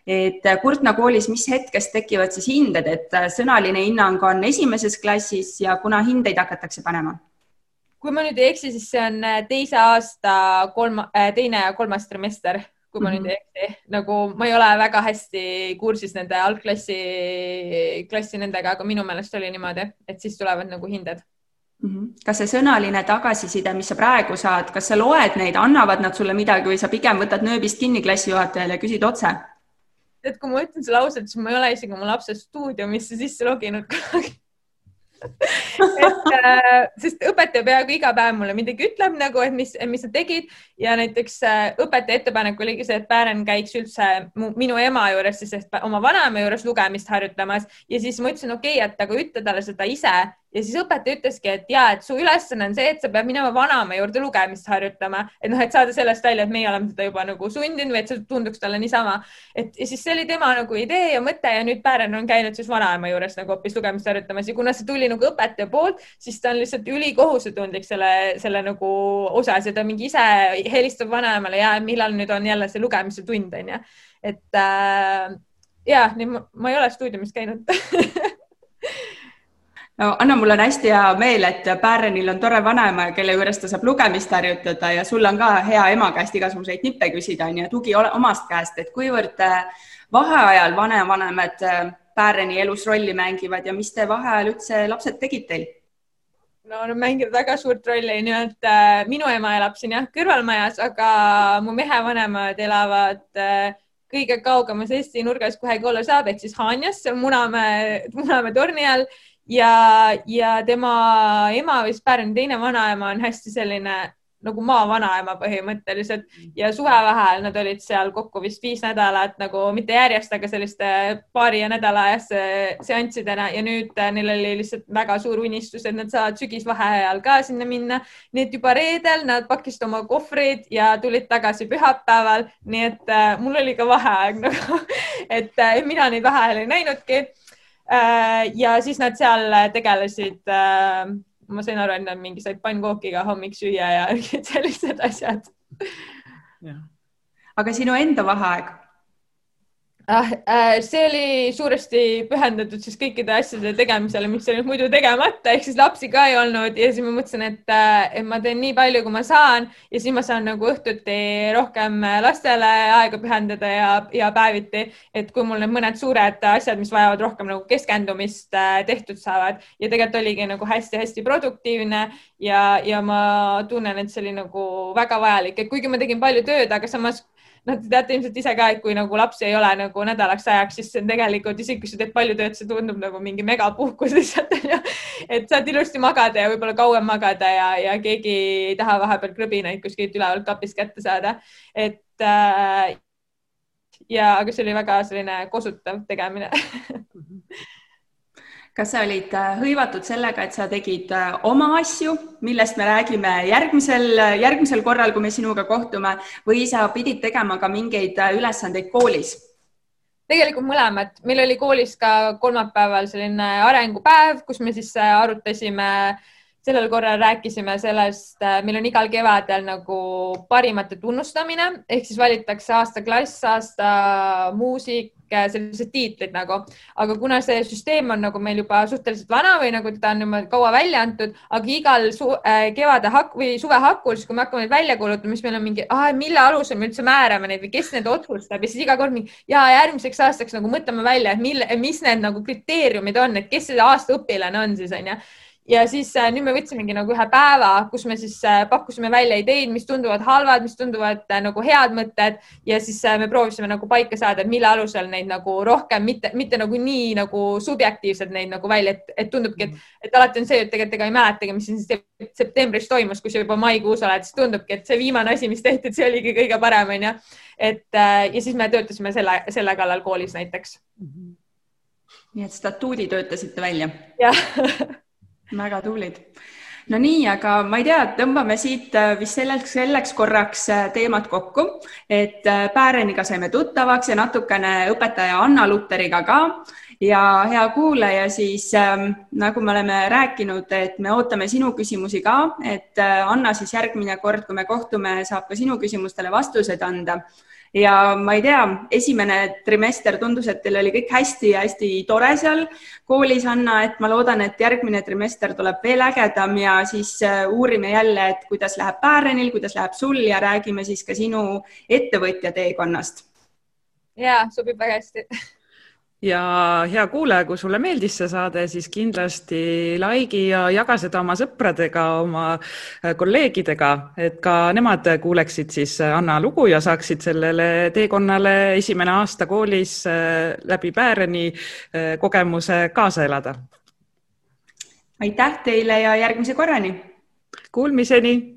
et Kurtna koolis, mis hetkest tekivad siis hinded, et sõnaline hinnang on esimeses klassis ja kuna hindeid hakatakse panema kui ma nüüd ei eksi, siis see on äh, teise aasta kolma, äh, teine ja kolmas trimester, kui ma mm -hmm. nüüd ei eksi. nagu ma ei ole väga hästi kursis nende algklassi, klassi nendega, aga minu meelest oli niimoodi, et siis tulevad nagu hinded. Kas see sõnaline tagasiside, mis sa praegu saad, kas sa loed neid, annavad nad sulle midagi või sa pigem võtad nööbist kinni klassijuhatajale ja küsid otse? et kui ma ütlen sulle ausalt, siis ma ei ole isegi oma lapse stuudiumisse sisse loginud kunagi. Et äh, sest õpetaja peaaegu iga päev mulle midagi ütleb nagu, et mis, mis sa tegid. Ja näiteks äh, õpetaja ettepanek oligi see, et Päären käiks üldse minu ema juures siis oma vanaema juures lugemist harjutamas. Ja siis ma ütlesin, okei okay,, et aga ütle talle seda ise ja siis õpetaja ütleski, et ja, et su ülesanne on see, et sa pead minema vanaema juurde lugemist harjutama, et noh, et saada sellest välja, et meie oleme teda juba nagu sundinud või et see tunduks talle niisama. et ja siis see oli tema nagu idee ja mõte ja nüüd Päären on käinud siis vanaema juures nagu hoopis lugemist harjutamas. Ja kuna see tuli nagu õpetaja poolt, siis ta on lihtsalt ülikohusetundlik selle, selle nagu osas ja ta mingi ise helistab vanaemale ja millal nüüd on jälle see lugemise tund onju, et äh, ja nii ma, ma ei ole stuudiumis käinud no Anna, mul on hästi hea meel, et Pärenil on tore vanaema, kelle juures ta saab lugemist harjutada ja sul on ka hea ema käest igasuguseid nippe küsida, on ju, tugi omast käest, et kuivõrd äh, vaheajal vanavanemad äh, Päreni elus rolli mängivad ja mis te vaheajal üldse lapsed tegid teil? no nad mängivad väga suurt rolli, nimelt äh, minu ema elab siin jah, kõrvalmajas, aga mu mehe vanemad elavad äh, kõige kaugemas Eesti nurgas, kuhu olla saab, ehk siis Haanjas, Munamäe, Munamäe torni all ja, ja tema ema vist Pärnu teine vanaema on hästi selline nagu maavanaema põhimõtteliselt. Ja suvevaheajal nad olid seal kokku vist viis nädalat nagu mitte järjest, aga selliste paari ja nädala ajasse seanssidena. Ja nüüd äh, neil oli lihtsalt väga suur unistus, et nad saavad sügisvaheajal ka sinna minna. nii et juba reedel nad pakkisid oma kohvrid ja tulid tagasi pühapäeval, nii et äh, mul oli ka vaheaeg nagu, et äh, mina neid vaheajal ei näinudki ja siis nad seal tegelesid, äh, ma sain aru, et nad mingi said pannkookiga hommiksüüa ja sellised asjad. aga sinu enda vaheaeg ah,. Äh, see oli suuresti pühendatud siis kõikide asjade tegemisele, mis olid muidu tegemata, ehk siis lapsi ka ei olnud ja siis ma mõtlesin, et, äh, et ma teen nii palju, kui ma saan ja siis ma saan nagu õhtuti rohkem lastele aega pühendada ja, ja päeviti, et kui mul need mõned suured asjad, mis vajavad rohkem nagu keskendumist, äh, tehtud saavad ja tegelikult oligi nagu hästi-hästi produktiivne ja, ja ma tunnen, et see oli nagu väga vajalik, et kuigi ma tegin palju tööd, aga samas noh, te teate ilmselt ise ka, et kui nagu lapsi ei ole nagu nädalaks ajaks, siis see on tegelikult isegi kui sa teed palju tööd, see tundub nagu mingi megapuhkus lihtsalt onju. et saad ilusti magada ja võib-olla kauem magada ja, ja keegi ei taha vahepeal krõbinaid kuskilt ülevalt kapist kätte saada. et äh, ja, aga see oli väga selline kosutav tegemine kas sa olid äh, hõivatud sellega, et sa tegid äh, oma asju, millest me räägime järgmisel, järgmisel korral, kui me sinuga kohtume või sa pidid tegema ka mingeid äh, ülesandeid koolis? tegelikult mõlemat, meil oli koolis ka kolmapäeval selline arengupäev, kus me siis arutasime äh, sellel korral rääkisime sellest, äh, meil on igal kevadel nagu parimate tunnustamine ehk siis valitakse aasta klass, aasta muusik, sellised tiitlid nagu, aga kuna see süsteem on nagu meil juba suhteliselt vana või nagu teda on juba kaua välja antud, aga igal su äh, kevade hak või suve hakul, siis kui me hakkame neid välja kuulutama, siis meil on mingi, mille alusel me üldse määrame neid või kes need otsustab? Ja siis iga kord mingi ja järgmiseks aastaks nagu mõtleme välja, et mille, mis need nagu kriteeriumid on, et kes see aasta õpilane on siis onju ja siis äh, nüüd me võtsimegi nagu ühe päeva, kus me siis äh, pakkusime välja ideid, mis tunduvad halvad, mis tunduvad äh, nagu head mõtted ja siis me proovisime nagu paika saada, et mille alusel neid nagu rohkem, mitte, mitte nagu nii nagu subjektiivselt neid nagu välja, et, et tundubki, et, et alati on see, et tegelikult ega ei mäletagi, mis siin septembris toimus, kui sa juba maikuus oled, siis tundubki, et see viimane asi, mis tehti, et see oligi kõige parem, onju. et ja siis me töötasime selle, selle kallal koolis näiteks. nii et statuudi töötasite välja? jah väga tublid. no nii, aga ma ei tea, tõmbame siit äh, vist selleks, selleks korraks äh, teemad kokku, et äh, Pääreniga saime tuttavaks ja natukene õpetaja Anna Luteriga ka ja hea kuulaja, siis ähm, nagu me oleme rääkinud, et me ootame sinu küsimusi ka, et Anna siis järgmine kord, kui me kohtume, saab ka sinu küsimustele vastused anda ja ma ei tea, esimene trimester tundus, et teil oli kõik hästi ja hästi tore seal koolis, Anna, et ma loodan, et järgmine trimester tuleb veel ägedam ja siis äh, uurime jälle, et kuidas läheb Päärenil, kuidas läheb sul ja räägime siis ka sinu ettevõtja teekonnast. ja sobib väga hästi ja hea kuulaja, kui sulle meeldis see saade, siis kindlasti like'i ja jaga seda oma sõpradega, oma äh, kolleegidega, et ka nemad kuuleksid siis Anna lugu ja saaksid sellele teekonnale esimene aasta koolis äh, läbi Pääreni äh, kogemuse kaasa elada. aitäh teile ja järgmise korrani. Kuulmiseni